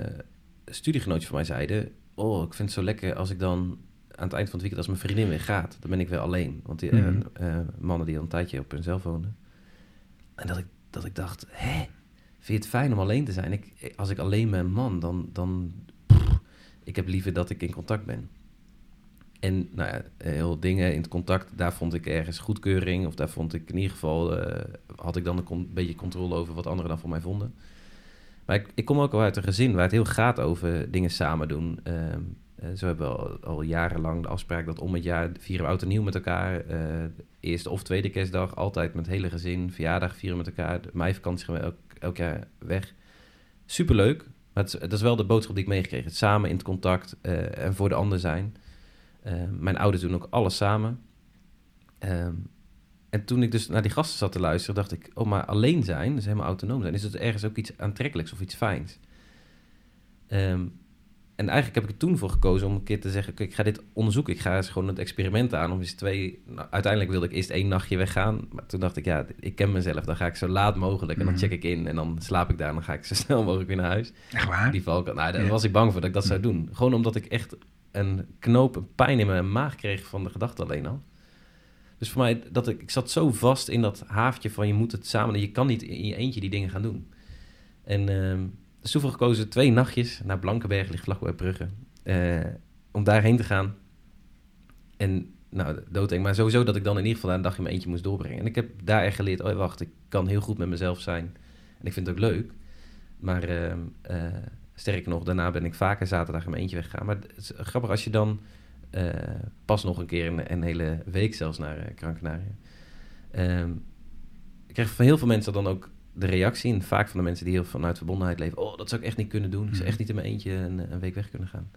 studiegenootjes van mij zeiden, oh, ik vind het zo lekker als ik dan aan het eind van het weekend, als mijn vriendin weer gaat, dan ben ik weer alleen. Want die eh, Mhm. mannen die al een tijdje op hunzelf woonden. En dat ik, dat ik dacht, hè, vind je het fijn om alleen te zijn? Ik, als ik alleen ben man, dan, dan ik heb liever dat ik in contact ben. En nou ja, heel dingen in het contact, daar vond ik ergens goedkeuring. Of daar vond ik in ieder geval, eh, had ik dan een beetje controle over wat anderen dan van mij vonden. Maar ik, ik kom ook al uit een gezin waar het heel gaat over dingen samen doen. Eh, zo hebben we al, jarenlang de afspraak dat om het jaar vieren we oud en nieuw met elkaar. eh, eerste of tweede kerstdag, altijd met het hele gezin. Verjaardag vieren we met elkaar. De meivakantie gaan we elk, elk jaar weg. Superleuk. Maar dat is wel de boodschap die ik meegekregen. Het samen in het contact eh, en voor de ander zijn. Eh, mijn ouders doen ook alles samen. Ehm, en toen ik dus naar die gasten zat te luisteren, dacht ik... oh, maar alleen zijn, dus helemaal autonoom zijn... is het ergens ook iets aantrekkelijks of iets fijns. Ehm, en eigenlijk heb ik er toen voor gekozen om een keer te zeggen... ik ga dit onderzoeken. Ik ga eens gewoon het experiment aan om eens twee... Nou, uiteindelijk wilde ik eerst één nachtje weggaan. Maar toen dacht ik, ja, ik ken mezelf. Dan ga ik zo laat mogelijk en dan Mhm. check ik in. En dan slaap ik daar en dan ga ik zo snel mogelijk weer naar huis. echt waar? Die valkuil. Nou, daar Ja. was ik bang voor dat ik dat zou doen. Gewoon omdat ik echt een knoop, een pijn in mijn maag kreeg van de gedachte alleen al. Dus voor mij, dat ik, ik zat zo vast in dat haafje van je moet het samen... Je kan niet in je eentje die dingen gaan doen. En ehm dus gekozen twee nachtjes naar Blankenberg, ligt vlakbij Brugge. eh, om daarheen te gaan. En nou, doodeng. Maar sowieso dat ik dan in ieder geval daar een dag in mijn eentje moest doorbrengen. En ik heb daar echt geleerd, oh wacht, ik kan heel goed met mezelf zijn. En ik vind het ook leuk. Maar eh, sterker nog, daarna ben ik vaker zaterdag in mijn eentje weggegaan. Maar het is grappig als je dan eh, pas nog een keer een, een hele week zelfs naar uh, ik krijg van heel veel mensen dan ook de reactie, en vaak van de mensen die heel vanuit verbondenheid leven, oh, dat zou ik echt niet kunnen doen. Ik zou echt niet in mijn eentje een, een week weg kunnen gaan.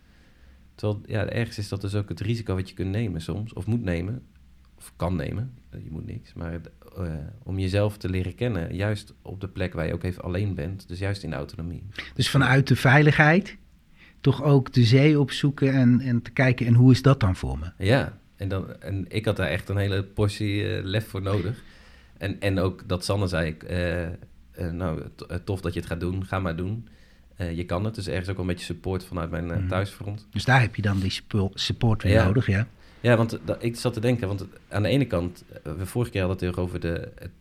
Terwijl, ja, ergens is dat dus ook het risico wat je kunt nemen soms, of moet nemen, of kan nemen, Eh, je moet niks, maar eh, om jezelf te leren kennen, juist op de plek waar je ook even alleen bent, dus juist in de autonomie. Dus vanuit de veiligheid toch ook de zee opzoeken en, en te kijken... en hoe is dat dan voor me? Ja, en, dan, en ik had daar echt een hele portie eh, lef voor nodig. En, en ook dat Sanne zei, ik, eh, nou, eh, tof dat je het gaat doen, ga maar doen. Je kan het, dus ergens ook wel een beetje support vanuit mijn Mhm. thuisfront. Dus daar heb je dan die support weer Ja. nodig, ja? Ja, want ik zat te denken, want aan de ene kant, we vorige keer hadden het heel over de, het,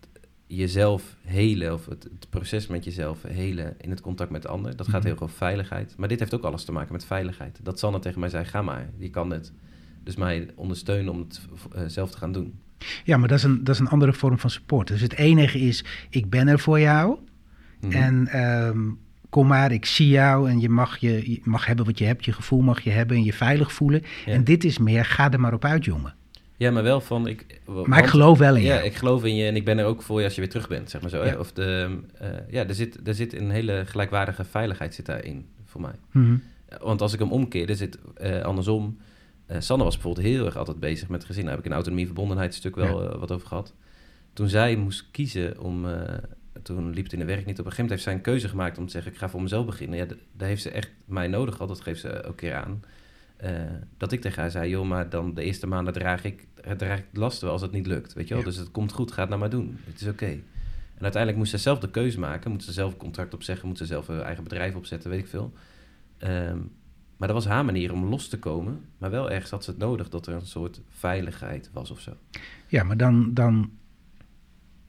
jezelf helen, of het, het proces met jezelf helen in het contact met de ander. Dat gaat Mhm. heel erg over veiligheid. Maar dit heeft ook alles te maken met veiligheid. Dat Sanne tegen mij zei, ga maar, je kan het. Dus mij ondersteunen om het zelf te gaan doen. Ja, maar dat is, een, dat is een andere vorm van support. Dus het enige is, ik ben er voor jou... Mhm. En ehm, kom maar, ik zie jou en je mag, je, je mag hebben wat je hebt. Je gevoel mag je hebben en je veilig voelen. Ja. En dit is meer, ga er maar op uit, jongen. Ja, maar wel van... Ik, Maar ik geloof wel in Ja, jou. ik geloof in je en ik ben er ook voor je als je weer terug bent, zeg maar zo. Ja. Of de, eh, ja, er zit, er zit een hele gelijkwaardige veiligheid zit daarin, voor mij. Mhm. Want als ik hem omkeer, er zit eh, andersom... eh, Sanne was bijvoorbeeld heel erg altijd bezig met gezin. Daar heb ik in autonomie verbondenheid stuk wel eh, wat over gehad. Toen zij moest kiezen om... eh, toen liep het in de werk niet. Op een gegeven moment heeft zij een keuze gemaakt om te zeggen... ik ga voor mezelf beginnen. Ja, daar heeft ze echt mij nodig gehad. Dat geeft ze ook keer aan. Dat ik tegen haar zei... joh, maar dan de eerste maanden draag ik, draag ik last wel als het niet lukt. Weet je wel? Ja. Dus het komt goed, ga het nou maar doen. Het is oké. En uiteindelijk moest ze zelf de keuze maken. Moet ze zelf een contract opzeggen. Moet ze zelf een eigen bedrijf opzetten, weet ik veel. Ehm, maar dat was haar manier om los te komen. Maar wel ergens had ze het nodig dat er een soort veiligheid was of zo. Ja, maar dan, dan,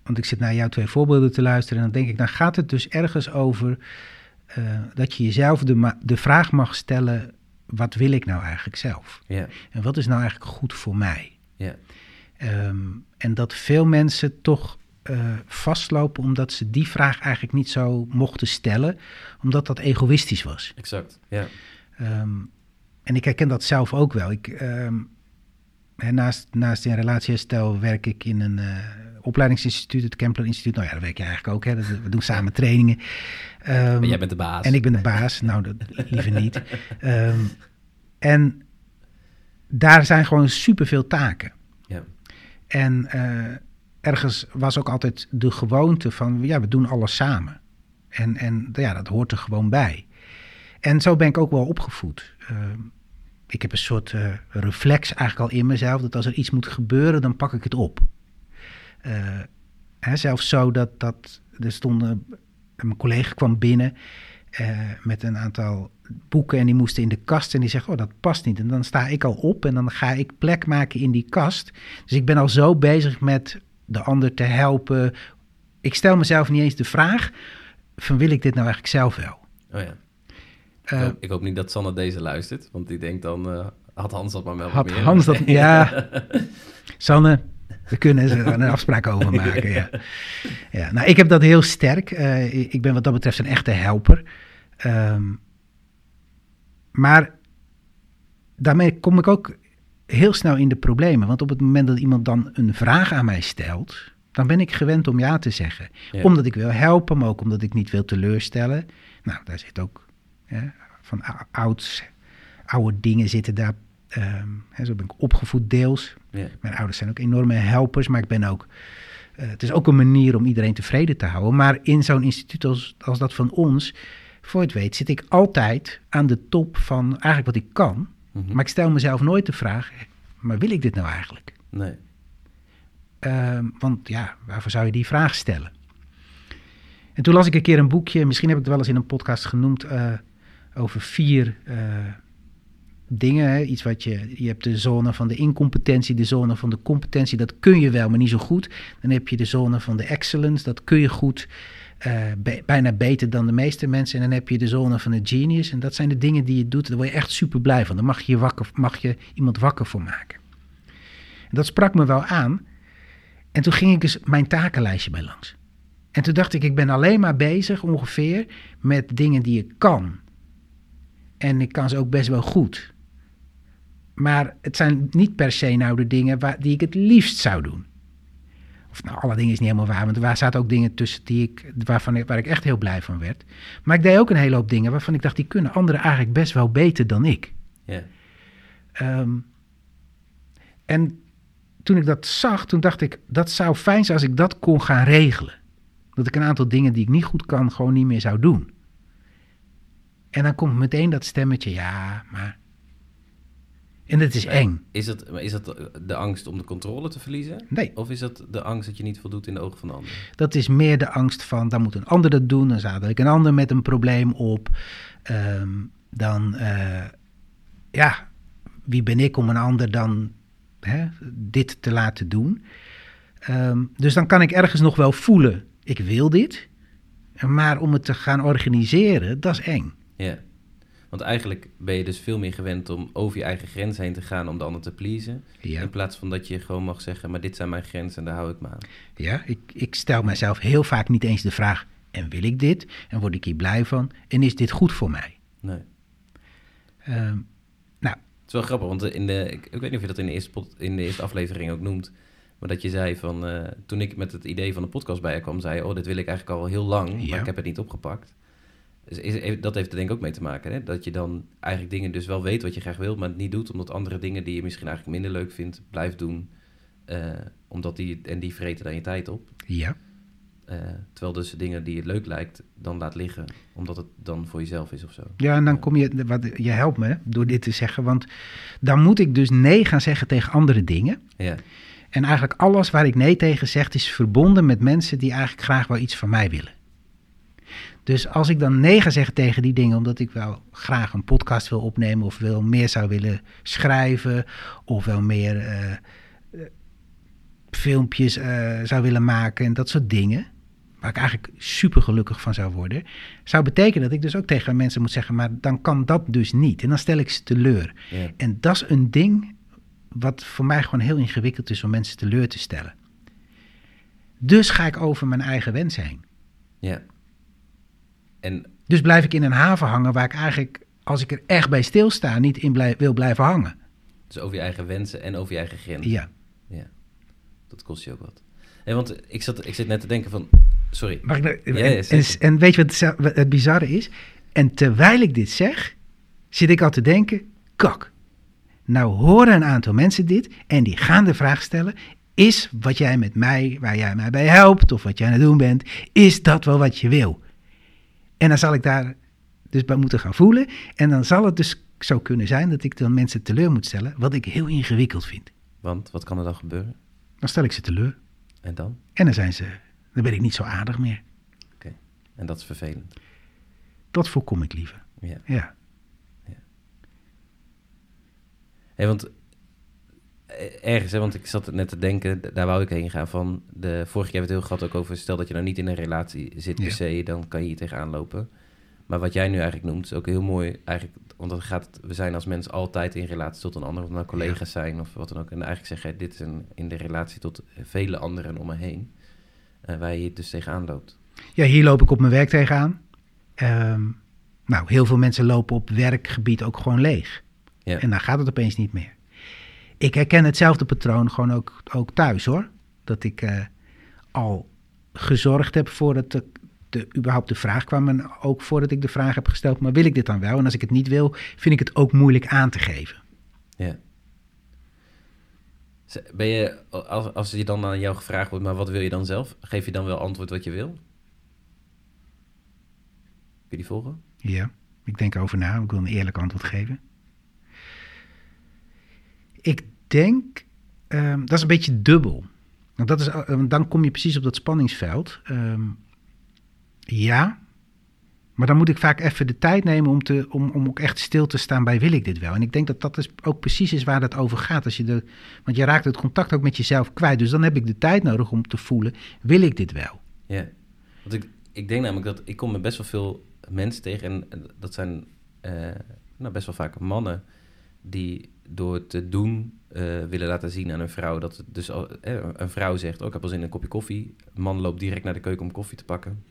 want ik zit naar jouw twee voorbeelden te luisteren en dan denk ik, dan gaat het dus ergens over eh, dat je jezelf de, de vraag mag stellen, wat wil ik nou eigenlijk zelf? Ja, En wat is nou eigenlijk goed voor mij? ja, Ehm, en dat veel mensen toch eh, vastlopen omdat ze die vraag eigenlijk niet zo mochten stellen, omdat dat egoïstisch was. exact. Ja, Ehm, en ik herken dat zelf ook wel. Ik, ehm, hè, naast, naast in relatieherstel werk ik in een eh, opleidingsinstituut, het Kempler Instituut. Nou ja, daar werk je eigenlijk ook. Hè. Dat- We doen samen trainingen. Ehm, maar jij bent de baas. en ik ben de baas. Nou, dat liever niet. En daar zijn gewoon superveel taken. Ja, En eh, ergens was ook altijd de gewoonte van, ja, we doen alles samen. En, en ja, dat hoort er gewoon bij. En zo ben ik ook wel opgevoed. Ehm, ik heb een soort eh, reflex eigenlijk al in mezelf, dat als er iets moet gebeuren, dan pak ik het op. Eh, hè, zelfs zo dat, dat er stonden, mijn collega kwam binnen eh, met een aantal boeken en die moesten in de kast en die zegt, oh dat past niet. En dan sta ik al op en dan ga ik plek maken in die kast. Dus ik ben al zo bezig met de ander te helpen. Ik stel mezelf niet eens de vraag van wil ik dit nou eigenlijk zelf wel? oh ja. Eh, ik, hoop, ik hoop niet dat Sanne deze luistert, want die denkt dan, eh, had Hans dat maar wel had meer. Hans dat, ja. Sanne, we kunnen er een afspraak over maken. Ja. Ja, nou, ik heb dat heel sterk. Eh, ik ben wat dat betreft een echte helper. Ehm, maar daarmee kom ik ook heel snel in de problemen. Want op het moment dat iemand dan een vraag aan mij stelt, dan ben ik gewend om ja te zeggen. Ja. Omdat ik wil helpen, maar ook omdat ik niet wil teleurstellen. Nou, daar zit ook hè, van ou- ouds, oude dingen zitten daar. ehm, hè, zo ben ik opgevoed deels. Ja, Mijn ouders zijn ook enorme helpers, maar ik ben ook. eh, het is ook een manier om iedereen tevreden te houden. Maar in zo'n instituut als, als dat van ons, voor het weet, zit ik altijd aan de top van eigenlijk wat ik kan. mhm. Maar ik stel mezelf nooit de vraag: maar wil ik dit nou eigenlijk? Nee, Ehm, want ja, waarvoor zou je die vraag stellen? En toen las ik een keer een boekje, misschien heb ik het wel eens in een podcast genoemd, eh, over vier eh, dingen. Hè. Iets wat je, je hebt de zone van de incompetentie, de zone van de competentie, dat kun je wel, maar niet zo goed. Dan heb je de zone van de excellence, dat kun je goed, eh, bijna beter dan de meeste mensen. En dan heb je de zone van de genius, en dat zijn de dingen die je doet, daar word je echt super blij van. Daar mag je, wakker, mag je iemand wakker voor maken. En dat sprak me wel aan. En toen ging ik dus mijn takenlijstje bij langs. En toen dacht ik, ik ben alleen maar bezig ongeveer met dingen die ik kan. En ik kan ze ook best wel goed. Maar het zijn niet per se nou de dingen waar, die ik het liefst zou doen. Of nou, alle dingen is niet helemaal waar, want er zaten ook dingen tussen die ik, waarvan ik, waar ik echt heel blij van werd. Maar ik deed ook een hele hoop dingen waarvan ik dacht, die kunnen anderen eigenlijk best wel beter dan ik. ja, Ehm, en toen ik dat zag, toen dacht ik, dat zou fijn zijn als ik dat kon gaan regelen. Dat ik een aantal dingen die ik niet goed kan, gewoon niet meer zou doen. En dan komt meteen dat stemmetje, ja, maar... En dat is eng. Is dat, is dat de angst om de controle te verliezen? Nee, Of is dat de angst dat je niet voldoet in de ogen van de ander? dat is meer de angst van, dan moet een ander dat doen, dan zadel ik een ander met een probleem op. Ehm, dan, eh, ja, wie ben ik om een ander dan hè, dit te laten doen? Ehm, dus dan kan ik ergens nog wel voelen, ik wil dit. Maar om het te gaan organiseren, dat is eng. Ja. Want eigenlijk ben je dus veel meer gewend om over je eigen grens heen te gaan om de ander te pleasen. Ja, In plaats van dat je gewoon mag zeggen, maar dit zijn mijn grenzen en daar hou ik me aan. ja ik, ik stel mezelf heel vaak niet eens de vraag, en wil ik dit? En word ik hier blij van? En is dit goed voor mij? Nee. Ehm, Het is wel grappig, want in de, ik, ik weet niet of je dat in de eerste, pod- in de eerste aflevering ook noemt. Maar dat je zei van, eh, toen ik met het idee van de podcast bij je kwam, zei je, oh, dit wil ik eigenlijk al heel lang, Ja. maar ik heb het niet opgepakt. Dus is, dat heeft er denk ik ook mee te maken, hè? dat je dan eigenlijk dingen dus wel weet wat je graag wilt, maar het niet doet, omdat andere dingen die je misschien eigenlijk minder leuk vindt, blijft doen. Eh, omdat die, en die vreten dan je tijd op. ja. Eh, terwijl dus dingen die het leuk lijkt, dan laat liggen, omdat het dan voor jezelf is of zo. Ja, en dan kom je, wat, je helpt me door dit te zeggen, want dan moet ik dus nee gaan zeggen tegen andere dingen. Ja, En eigenlijk alles waar ik nee tegen zeg, is verbonden met mensen die eigenlijk graag wel iets van mij willen. Dus als ik dan nee ga zeggen tegen die dingen, omdat ik wel graag een podcast wil opnemen of wil meer zou willen schrijven of wel meer eh, eh, filmpjes eh, zou willen maken en dat soort dingen, waar ik eigenlijk super gelukkig van zou worden, zou betekenen dat ik dus ook tegen mensen moet zeggen, maar dan kan dat dus niet. En dan stel ik ze teleur. Ja. En dat is een ding wat voor mij gewoon heel ingewikkeld is om mensen teleur te stellen. Dus ga ik over mijn eigen wens heen. ja. En Dus blijf ik in een haven hangen waar ik eigenlijk, als ik er echt bij stilsta, niet in wil blijven hangen. dus over je eigen wensen en over je eigen grenzen. Ja. Dat kost je ook wat. Hey, want ik, zat, ik zit net te denken van... Sorry. Mag ik nou- Ja, en, ja, en, en weet je wat het, wat het bizarre is? En terwijl ik dit zeg, zit ik al te denken, kak. Nou horen een aantal mensen dit en die gaan de vraag stellen, is wat jij met mij, waar jij mij bij helpt of wat jij aan het doen bent, is dat wel wat je wil? En dan zal ik daar dus bij moeten gaan voelen en dan zal het dus zo kunnen zijn dat ik dan mensen teleur moet stellen, wat ik heel ingewikkeld vind. Want wat kan er dan gebeuren? Dan stel ik ze teleur En dan? en dan zijn ze, dan ben ik niet zo aardig meer. En dat is vervelend. Dat voorkom ik liever. Ja. Ja. Hey, want ergens, hè, want ik zat net te denken, daar wou ik heen gaan van. De, vorige keer hebben we het heel gehad ook over, stel dat je nou niet in een relatie zit per Ja. se, dan kan je hier tegenaan lopen. Maar wat jij nu eigenlijk noemt, is ook heel mooi, eigenlijk, want gaat het, we zijn als mens altijd in relatie tot een ander, of het nou collega's zijn of wat dan ook. En eigenlijk zeg jij, dit is een, in de relatie tot vele anderen om me heen, eh, waar je hier dus tegenaan loopt. Ja, hier loop ik op mijn werk tegenaan. Ehm, nou, heel veel mensen lopen op werkgebied ook gewoon leeg. Ja. En dan gaat het opeens niet meer. Ik herken hetzelfde patroon gewoon ook, ook thuis hoor. Dat ik eh, al gezorgd heb voordat de, de, überhaupt de vraag kwam. En ook voordat ik de vraag heb gesteld, maar wil ik dit dan wel? En als ik het niet wil, vind ik het ook moeilijk aan te geven. Ja. Ben je, als, als je dan aan jou gevraagd wordt, maar wat wil je dan zelf? Geef je dan wel antwoord wat je wil? Kun je die volgen? Ja, ik denk over na. Ik wil een eerlijk antwoord geven. Ik denk, ehm, dat is een beetje dubbel. Want dat is, eh, dan kom je precies op dat spanningsveld. Ehm, ja, maar dan moet ik vaak even de tijd nemen om, te, om, om ook echt stil te staan bij wil ik dit wel. En ik denk dat dat is ook precies is waar het over gaat. Als je de, want je raakt het contact ook met jezelf kwijt. Dus dan heb ik de tijd nodig om te voelen, wil ik dit wel? Ja. Want ik, ik denk namelijk dat ik kom met best wel veel mensen tegen. En dat zijn eh, nou, best wel vaak mannen die door te doen eh, willen laten zien aan een vrouw. Dat het dus al, eh, een vrouw zegt, oh, ik heb al zin in een kopje koffie. Man loopt direct naar de keuken om koffie te pakken.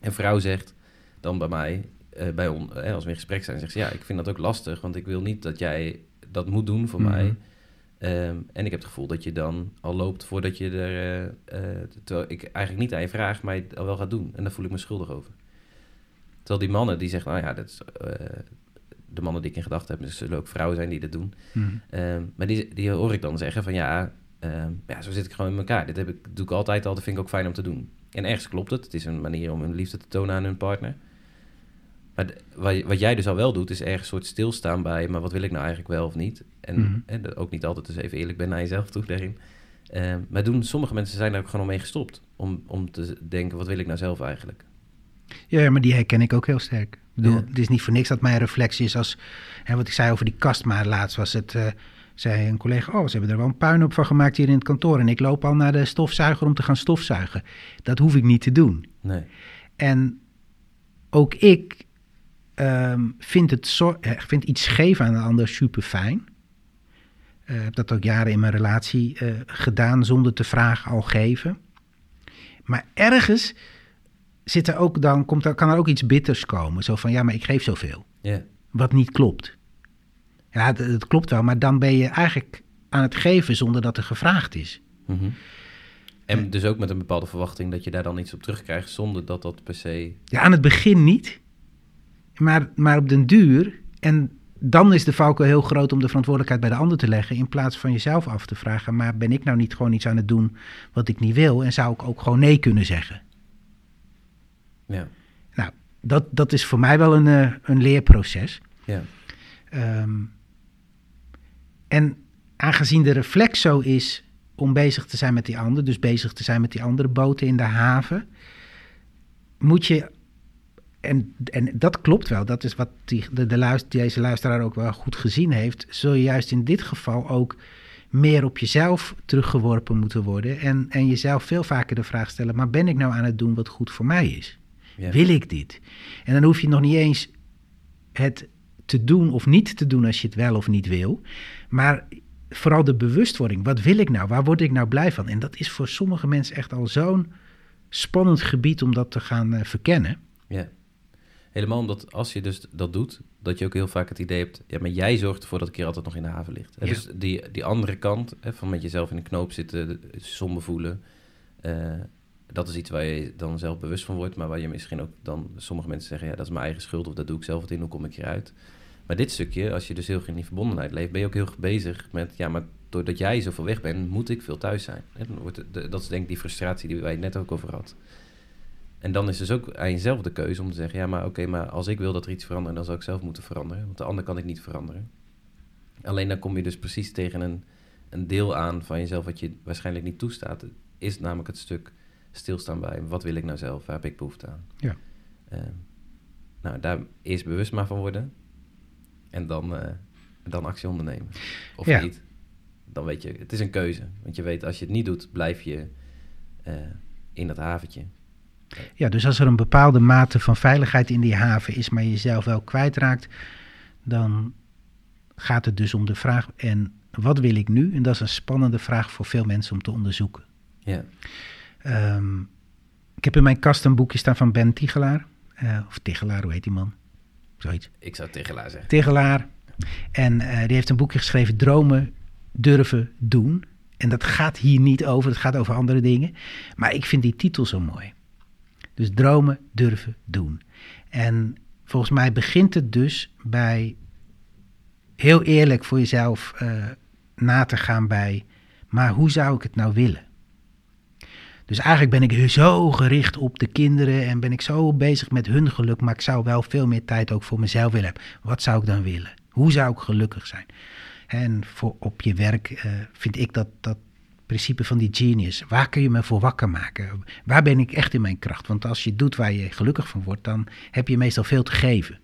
En vrouw zegt dan bij mij, eh, bij on, eh, als we in gesprek zijn, zegt ze, ja, ik vind dat ook lastig. Want ik wil niet dat jij dat moet doen voor Mhm. mij. Ehm, en ik heb het gevoel dat je dan al loopt voordat je er... eh, terwijl ik eigenlijk niet aan je vraag, maar je het al wel gaat doen. En daar voel ik me schuldig over. Terwijl die mannen die zeggen, nou ja, dat is, de mannen die ik in gedachten heb, dus er zullen ook vrouwen zijn die dat doen. Mhm. Ehm, maar die, die hoor ik dan zeggen van ja, ehm, ja, zo zit ik gewoon in elkaar. Dit heb ik, doe ik altijd al, dat vind ik ook fijn om te doen. En ergens klopt het. Het is een manier om hun liefde te tonen aan hun partner. Maar de- wat, jij dus al wel doet, is ergens een soort stilstaan bij... maar wat wil ik nou eigenlijk wel of niet? En, Mhm. en ook niet altijd dus even eerlijk ben naar jezelf toe daarin. Ehm, maar doen, sommige mensen zijn daar ook gewoon mee gestopt. Om, om te denken, wat wil ik nou zelf eigenlijk? Ja, maar die herken ik ook heel sterk. Bedoel, Ja. Het is niet voor niks dat mijn reflectie is als... Hè, wat ik zei over die kast, maar laatst was het... eh, zei een collega, oh, ze hebben er wel een puinhoop van gemaakt hier in het kantoor. En ik loop al naar de stofzuiger om te gaan stofzuigen. Dat hoef ik niet te doen. Nee. En ook ik ehm, vind, het zo, eh, vind iets geven aan een ander super fijn. Ik heb dat ook jaren in mijn relatie eh, gedaan, zonder te vragen al geven. Maar ergens zit er ook dan, komt er, kan er ook iets bitters komen. Zo van, ja, maar ik geef zoveel. Wat niet klopt. Ja, het, het klopt wel, maar dan ben je eigenlijk aan het geven zonder dat er gevraagd is. Mhm. En dus ook met een bepaalde verwachting dat je daar dan iets op terugkrijgt... zonder dat dat per se... Ja, aan het begin niet, maar, maar op den duur. En dan is de valkuil heel groot om de verantwoordelijkheid bij de ander te leggen. In plaats van jezelf af te vragen: maar ben ik nou niet gewoon iets aan het doen wat ik niet wil? En zou ik ook gewoon nee kunnen zeggen? Ja, Nou, dat, dat is voor mij wel een, eh, een leerproces. ja, Ehm, en aangezien de reflex zo is om bezig te zijn met die ander, dus bezig te zijn met die andere boten in de haven, moet je en, en dat klopt wel. Dat is wat die, de, de luister, deze luisteraar ook wel goed gezien heeft. Zul je juist in dit geval ook meer op jezelf teruggeworpen moeten worden. En, en jezelf veel vaker de vraag stellen: maar ben ik nou aan het doen wat goed voor mij is? Ja. Wil ik dit? En dan hoef je nog niet eens het te doen of niet te doen als je het wel of niet wil. Maar vooral de bewustwording. Wat wil ik nou? Waar word ik nou blij van? En dat is voor sommige mensen echt al zo'n spannend gebied om dat te gaan uh, verkennen. Ja. Helemaal omdat als je dus dat doet, dat je ook heel vaak het idee hebt, ja, maar jij zorgt ervoor dat ik hier altijd nog in de haven ligt. Ja. Dus die, die andere kant, hè, van met jezelf in de knoop zitten, somber voelen, uh, dat is iets waar je dan zelf bewust van wordt, maar waar je misschien ook dan, sommige mensen zeggen, ja, dat is mijn eigen schuld of dat doe ik zelf wat in, hoe kom ik hieruit? Maar dit stukje, als je dus heel in die verbondenheid leeft, ben je ook heel bezig met, ja, maar doordat jij zoveel weg bent, moet ik veel thuis zijn. Dan wordt dat is denk ik die frustratie die wij net ook over hadden. En dan is dus ook aan jezelf de keuze om te zeggen, ja, maar oké, maar als ik wil dat er iets verandert, dan zou ik zelf moeten veranderen. Want de ander kan ik niet veranderen. Alleen dan kom je dus precies tegen een, een deel aan van jezelf wat je waarschijnlijk niet toestaat. Is namelijk het stuk stilstaan bij, wat wil ik nou zelf, waar heb ik behoefte aan? Ja. Uh, nou, daar eerst bewust maar van worden. En dan, uh, dan actie ondernemen. Of Ja. niet. Dan weet je, het is een keuze. Want je weet, als je het niet doet, blijf je uh, in dat haventje. Ja, dus als er een bepaalde mate van veiligheid in die haven is, maar je jezelf wel kwijtraakt, dan gaat het dus om de vraag: en wat wil ik nu? En dat is een spannende vraag voor veel mensen om te onderzoeken. Ja. Um, ik heb in mijn kast een boekje staan van Ben Tigelaar. Uh, of Tigelaar, hoe heet die man? Zoiets. Ik zou Tigelaar zeggen. Tigelaar. En uh, die heeft een boekje geschreven, Dromen durven doen. En dat gaat hier niet over, het gaat over andere dingen. Maar ik vind die titel zo mooi. Dus dromen durven doen. En volgens mij begint het dus bij heel eerlijk voor jezelf uh, na te gaan bij, maar hoe zou ik het nou willen? Dus eigenlijk ben ik zo gericht op de kinderen en ben ik zo bezig met hun geluk, maar ik zou wel veel meer tijd ook voor mezelf willen hebben. Wat zou ik dan willen? Hoe zou ik gelukkig zijn? En voor, op je werk uh, vind ik dat, dat principe van die genius. Waar kun je me voor wakker maken? Waar ben ik echt in mijn kracht? Want als je doet waar je gelukkig van wordt, dan heb je meestal veel te geven.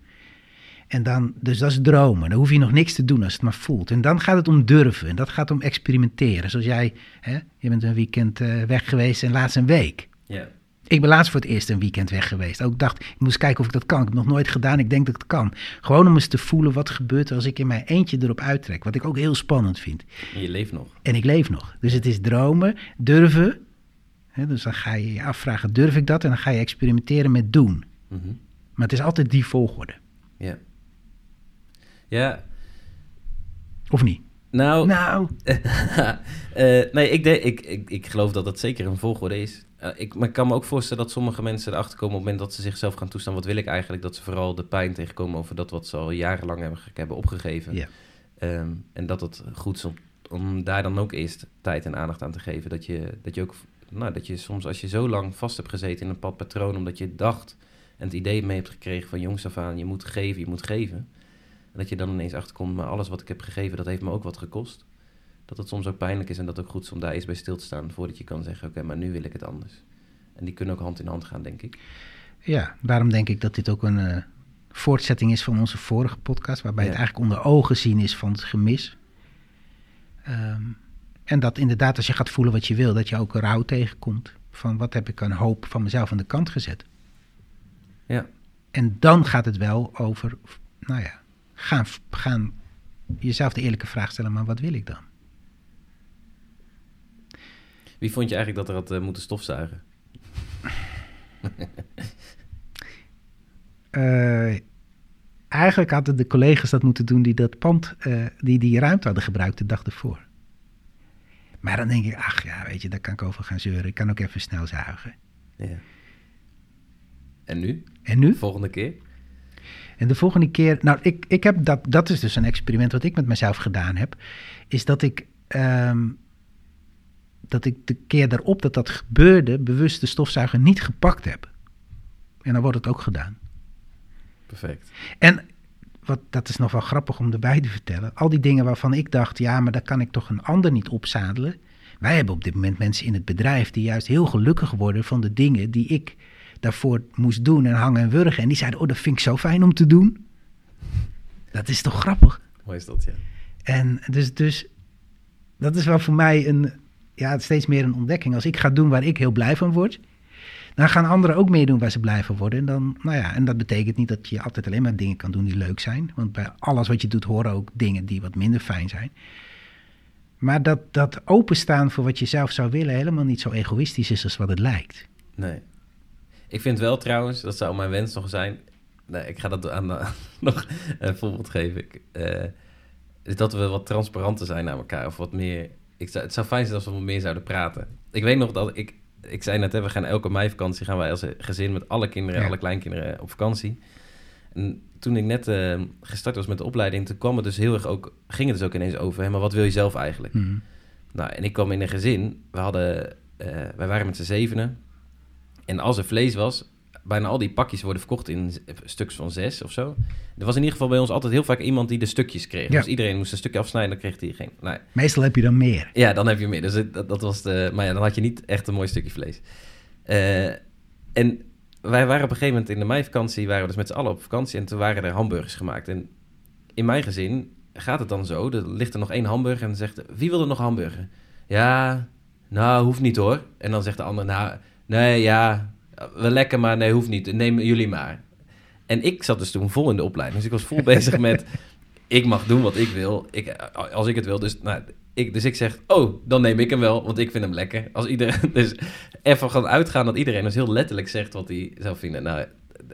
En dan, dus dat is dromen. Dan hoef je nog niks te doen als het maar voelt. En dan gaat het om durven. En dat gaat om experimenteren. Zoals jij, hè, je bent een weekend uh, weg geweest en laatst een week. Ja. Ik ben laatst voor het eerst een weekend weg geweest. Ook dacht, ik moest kijken of ik dat kan. Ik heb het nog nooit gedaan. Ik denk dat het kan. Gewoon om eens te voelen wat gebeurt als ik in mijn eentje erop uittrek. Wat ik ook heel spannend vind. En je leeft nog. En ik leef nog. Dus het is dromen, durven. Hè, dus dan ga je je afvragen, durf ik dat? En dan ga je experimenteren met doen. Mm -hmm. Maar het is altijd die volgorde. Ja. Ja. Of niet? Nou, Nou, uh, nee, ik, de, ik, ik, ik geloof dat dat zeker een volgorde is. Uh, ik, maar ik kan me ook voorstellen dat sommige mensen erachter komen op het moment dat ze zichzelf gaan toestaan. Wat wil ik eigenlijk? Dat ze vooral de pijn tegenkomen over dat wat ze al jarenlang hebben, hebben opgegeven. Ja. Um, en dat het goed is om, om daar dan ook eerst tijd en aandacht aan te geven. Dat je, dat je ook, nou, dat je soms als je zo lang vast hebt gezeten in een pad patroon, omdat je dacht en het idee mee hebt gekregen van jongs af aan, je moet geven, je moet geven. En dat je dan ineens achterkomt, maar alles wat ik heb gegeven, dat heeft me ook wat gekost. Dat het soms ook pijnlijk is en dat het ook goed is om daar eens bij stil te staan... voordat je kan zeggen, oké, okay, maar nu wil ik het anders. En die kunnen ook hand in hand gaan, denk ik. Ja, daarom denk ik dat dit ook een uh, voortzetting is van onze vorige podcast... waarbij ja. het eigenlijk onder ogen zien is van het gemis. Um, en dat inderdaad, als je gaat voelen wat je wil... dat je ook rouw tegenkomt van wat heb ik aan hoop van mezelf aan de kant gezet. Ja. En dan gaat het wel over, nou ja... Gaan, gaan jezelf de eerlijke vraag stellen, maar wat wil ik dan? Wie vond je eigenlijk dat er had uh, moeten stofzuigen? uh, eigenlijk hadden de collega's dat moeten doen die dat pand, uh, die die ruimte hadden gebruikt de dag ervoor. Maar dan denk ik, ach ja, weet je, daar kan ik over gaan zeuren. Ik kan ook even snel zuigen. Ja. En nu? En nu? Volgende keer? En de volgende keer, nou, ik, ik heb dat, dat is dus een experiment wat ik met mezelf gedaan heb, is dat ik, um, dat ik de keer daarop dat dat gebeurde, bewust de stofzuiger niet gepakt heb. En dan wordt het ook gedaan. Perfect. En wat, dat is nog wel grappig om erbij te vertellen. Al die dingen waarvan ik dacht, ja, maar daar kan ik toch een ander niet opzadelen. Wij hebben op dit moment mensen in het bedrijf die juist heel gelukkig worden van de dingen die ik daarvoor moest doen en hangen en wurgen. En die zeiden, oh, dat vind ik zo fijn om te doen. Dat is toch grappig? Mooi is dat, ja. En dus, dus dat is wel voor mij een, ja, steeds meer een ontdekking. Als ik ga doen waar ik heel blij van word, dan gaan anderen ook meedoen waar ze blij van worden. En, dan, nou ja, en dat betekent niet dat je altijd alleen maar dingen kan doen die leuk zijn. Want bij alles wat je doet horen ook dingen die wat minder fijn zijn. Maar dat, dat openstaan voor wat je zelf zou willen helemaal niet zo egoïstisch is als wat het lijkt. Nee. Ik vind wel trouwens, dat zou mijn wens nog zijn. Nee, ik ga dat aan, nog een voorbeeld geven. Ik, is dat we wat transparanter zijn naar elkaar. Of wat meer. Ik zou, het zou fijn zijn als we wat meer zouden praten. Ik weet nog dat ik. Ik zei net, hè, we gaan elke meivakantie gaan wij als gezin met alle kinderen, Ja. alle kleinkinderen op vakantie. En toen ik net eh, gestart was met de opleiding, toen kwam het dus heel erg ook, ging het dus ook ineens over, hè, maar wat wil je zelf eigenlijk? Mhm. Nou, en ik kwam in een gezin, we hadden, eh, wij waren met z'n zevenen. En als er vlees was, bijna al die pakjes worden verkocht in stuks van zes of zo. Er was in ieder geval bij ons altijd heel vaak iemand die de stukjes kreeg. Ja. Dus iedereen moest een stukje afsnijden, dan kreeg hij geen. Nou, Meestal heb je dan meer. ja, dan heb je meer. Dus dat was de, maar ja, dan had je niet echt een mooi stukje vlees. Eh, en wij waren op een gegeven moment in de meivakantie, waren we dus met z'n allen op vakantie en toen waren er hamburgers gemaakt. En in mijn gezin gaat het dan zo, er ligt er nog één hamburger en dan zegt, wie wil er nog hamburger? Ja, nou, hoeft niet hoor. En dan zegt de ander, nou, nee, ja, wel lekker, maar nee, hoeft niet. Neem jullie maar. En ik zat dus toen vol in de opleiding, dus ik was vol bezig met, ik mag doen wat ik wil, ik, als ik het wil. Dus, nou, ik, dus ik zeg, oh, dan neem ik hem wel, want ik vind hem lekker. Als iedereen, dus even gaan uitgaan dat iedereen dus heel letterlijk zegt wat hij zou vinden. Nou,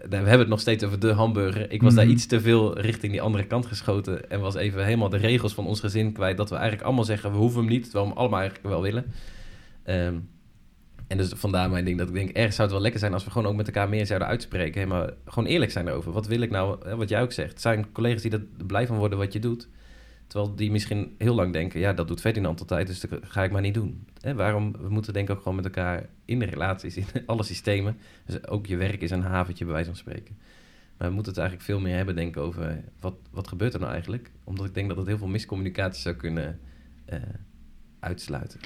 we hebben het nog steeds over de hamburger. Ik was daar Mhm. iets te veel richting die andere kant geschoten en was even helemaal de regels van ons gezin kwijt. Dat we eigenlijk allemaal zeggen, we hoeven hem niet, terwijl we hem allemaal eigenlijk wel willen. Ehm, en dus vandaar mijn ding dat ik denk, ergens zou het wel lekker zijn als we gewoon ook met elkaar meer zouden uitspreken. Hè, maar gewoon eerlijk zijn erover. Wat wil ik nou, hè, wat jij ook zegt. Zijn collega's die er blij van worden wat je doet. Terwijl die misschien heel lang denken, ja, dat doet Ferdinand altijd, dus dat ga ik maar niet doen. Hè, waarom? We moeten denk ik ook gewoon met elkaar in de relaties, in alle systemen. Dus ook je werk is een haventje, bij wijze van spreken. Maar we moeten het eigenlijk veel meer hebben, denk ik, over wat, wat gebeurt er nou eigenlijk? Omdat ik denk dat het heel veel miscommunicatie zou kunnen eh, uitsluiten.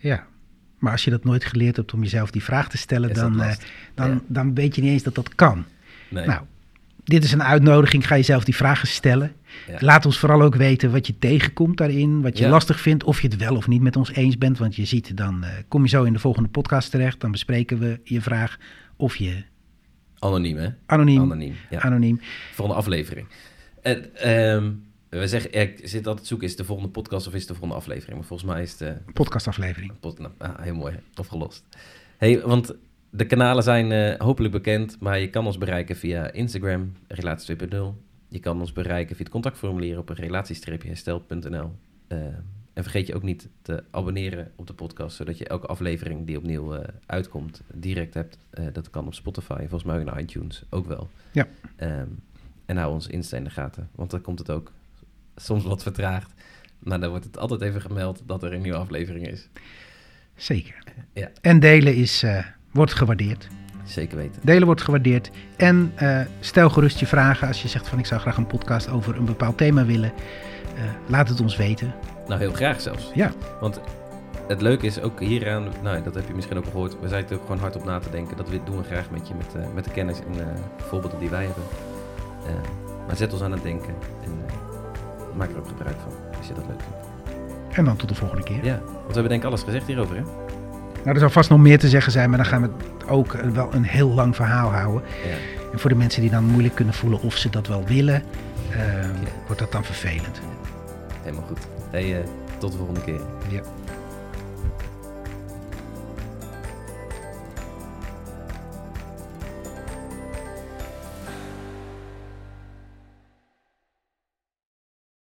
Ja. Maar als je dat nooit geleerd hebt om jezelf die vraag te stellen, dan, eh, dan, Ja. dan weet je niet eens dat dat kan. Nee. Nou, dit is een uitnodiging. Ga jezelf die vragen stellen. Ja. Laat ons vooral ook weten wat je tegenkomt daarin. Wat je Ja. lastig vindt. Of je het wel of niet met ons eens bent. Want je ziet, dan eh, kom je zo in de volgende podcast terecht. Dan bespreken we je vraag. Of je Anoniem, hè? anoniem. Anoniem, ja. anoniem. Volgende aflevering. En, ehm, we zeggen, ik zit altijd zoeken, is het de volgende podcast of is het de volgende aflevering? Maar volgens mij is het... eh, Podcastaflevering. Nou, ah, heel mooi, opgelost. Hey, want de kanalen zijn eh, hopelijk bekend, maar je kan ons bereiken via Instagram, relatie 2.0. Je kan ons bereiken via het contactformulier op relatie-herstel.nl. Eh, en vergeet je ook niet te abonneren op de podcast, zodat je elke aflevering die opnieuw uitkomt direct hebt. Dat kan op Spotify, volgens mij ook in iTunes ook wel. Ja. Ehm, en hou ons Insta in de gaten, want dan komt het ook soms wat vertraagd. Maar dan wordt het altijd even gemeld dat er een nieuwe aflevering is. Zeker. Ja. En delen is, eh, wordt gewaardeerd. Zeker weten. Delen wordt gewaardeerd. En eh, stel gerust je vragen. Als je zegt van ik zou graag een podcast over een bepaald thema willen. eh, laat het ons weten. Nou, heel graag zelfs. Ja. Want het leuke is ook hieraan, nou, dat heb je misschien ook al gehoord. We zijn er ook gewoon hard op na te denken. Dat we- doen we graag met je, met, met de kennis en voorbeelden die wij hebben. Maar zet ons aan het denken en maak er ook gebruik van als je dat leuk vindt. En dan tot de volgende keer. Ja, want we hebben denk ik alles gezegd hierover, hè? Nou, er zal vast nog meer te zeggen zijn. Maar dan gaan we ook eh, wel een heel lang verhaal houden. Ja. En voor de mensen die dan moeilijk kunnen voelen of ze dat wel willen. eh, wordt dat dan vervelend. Helemaal goed. Hey, eh, tot de volgende keer. Ja.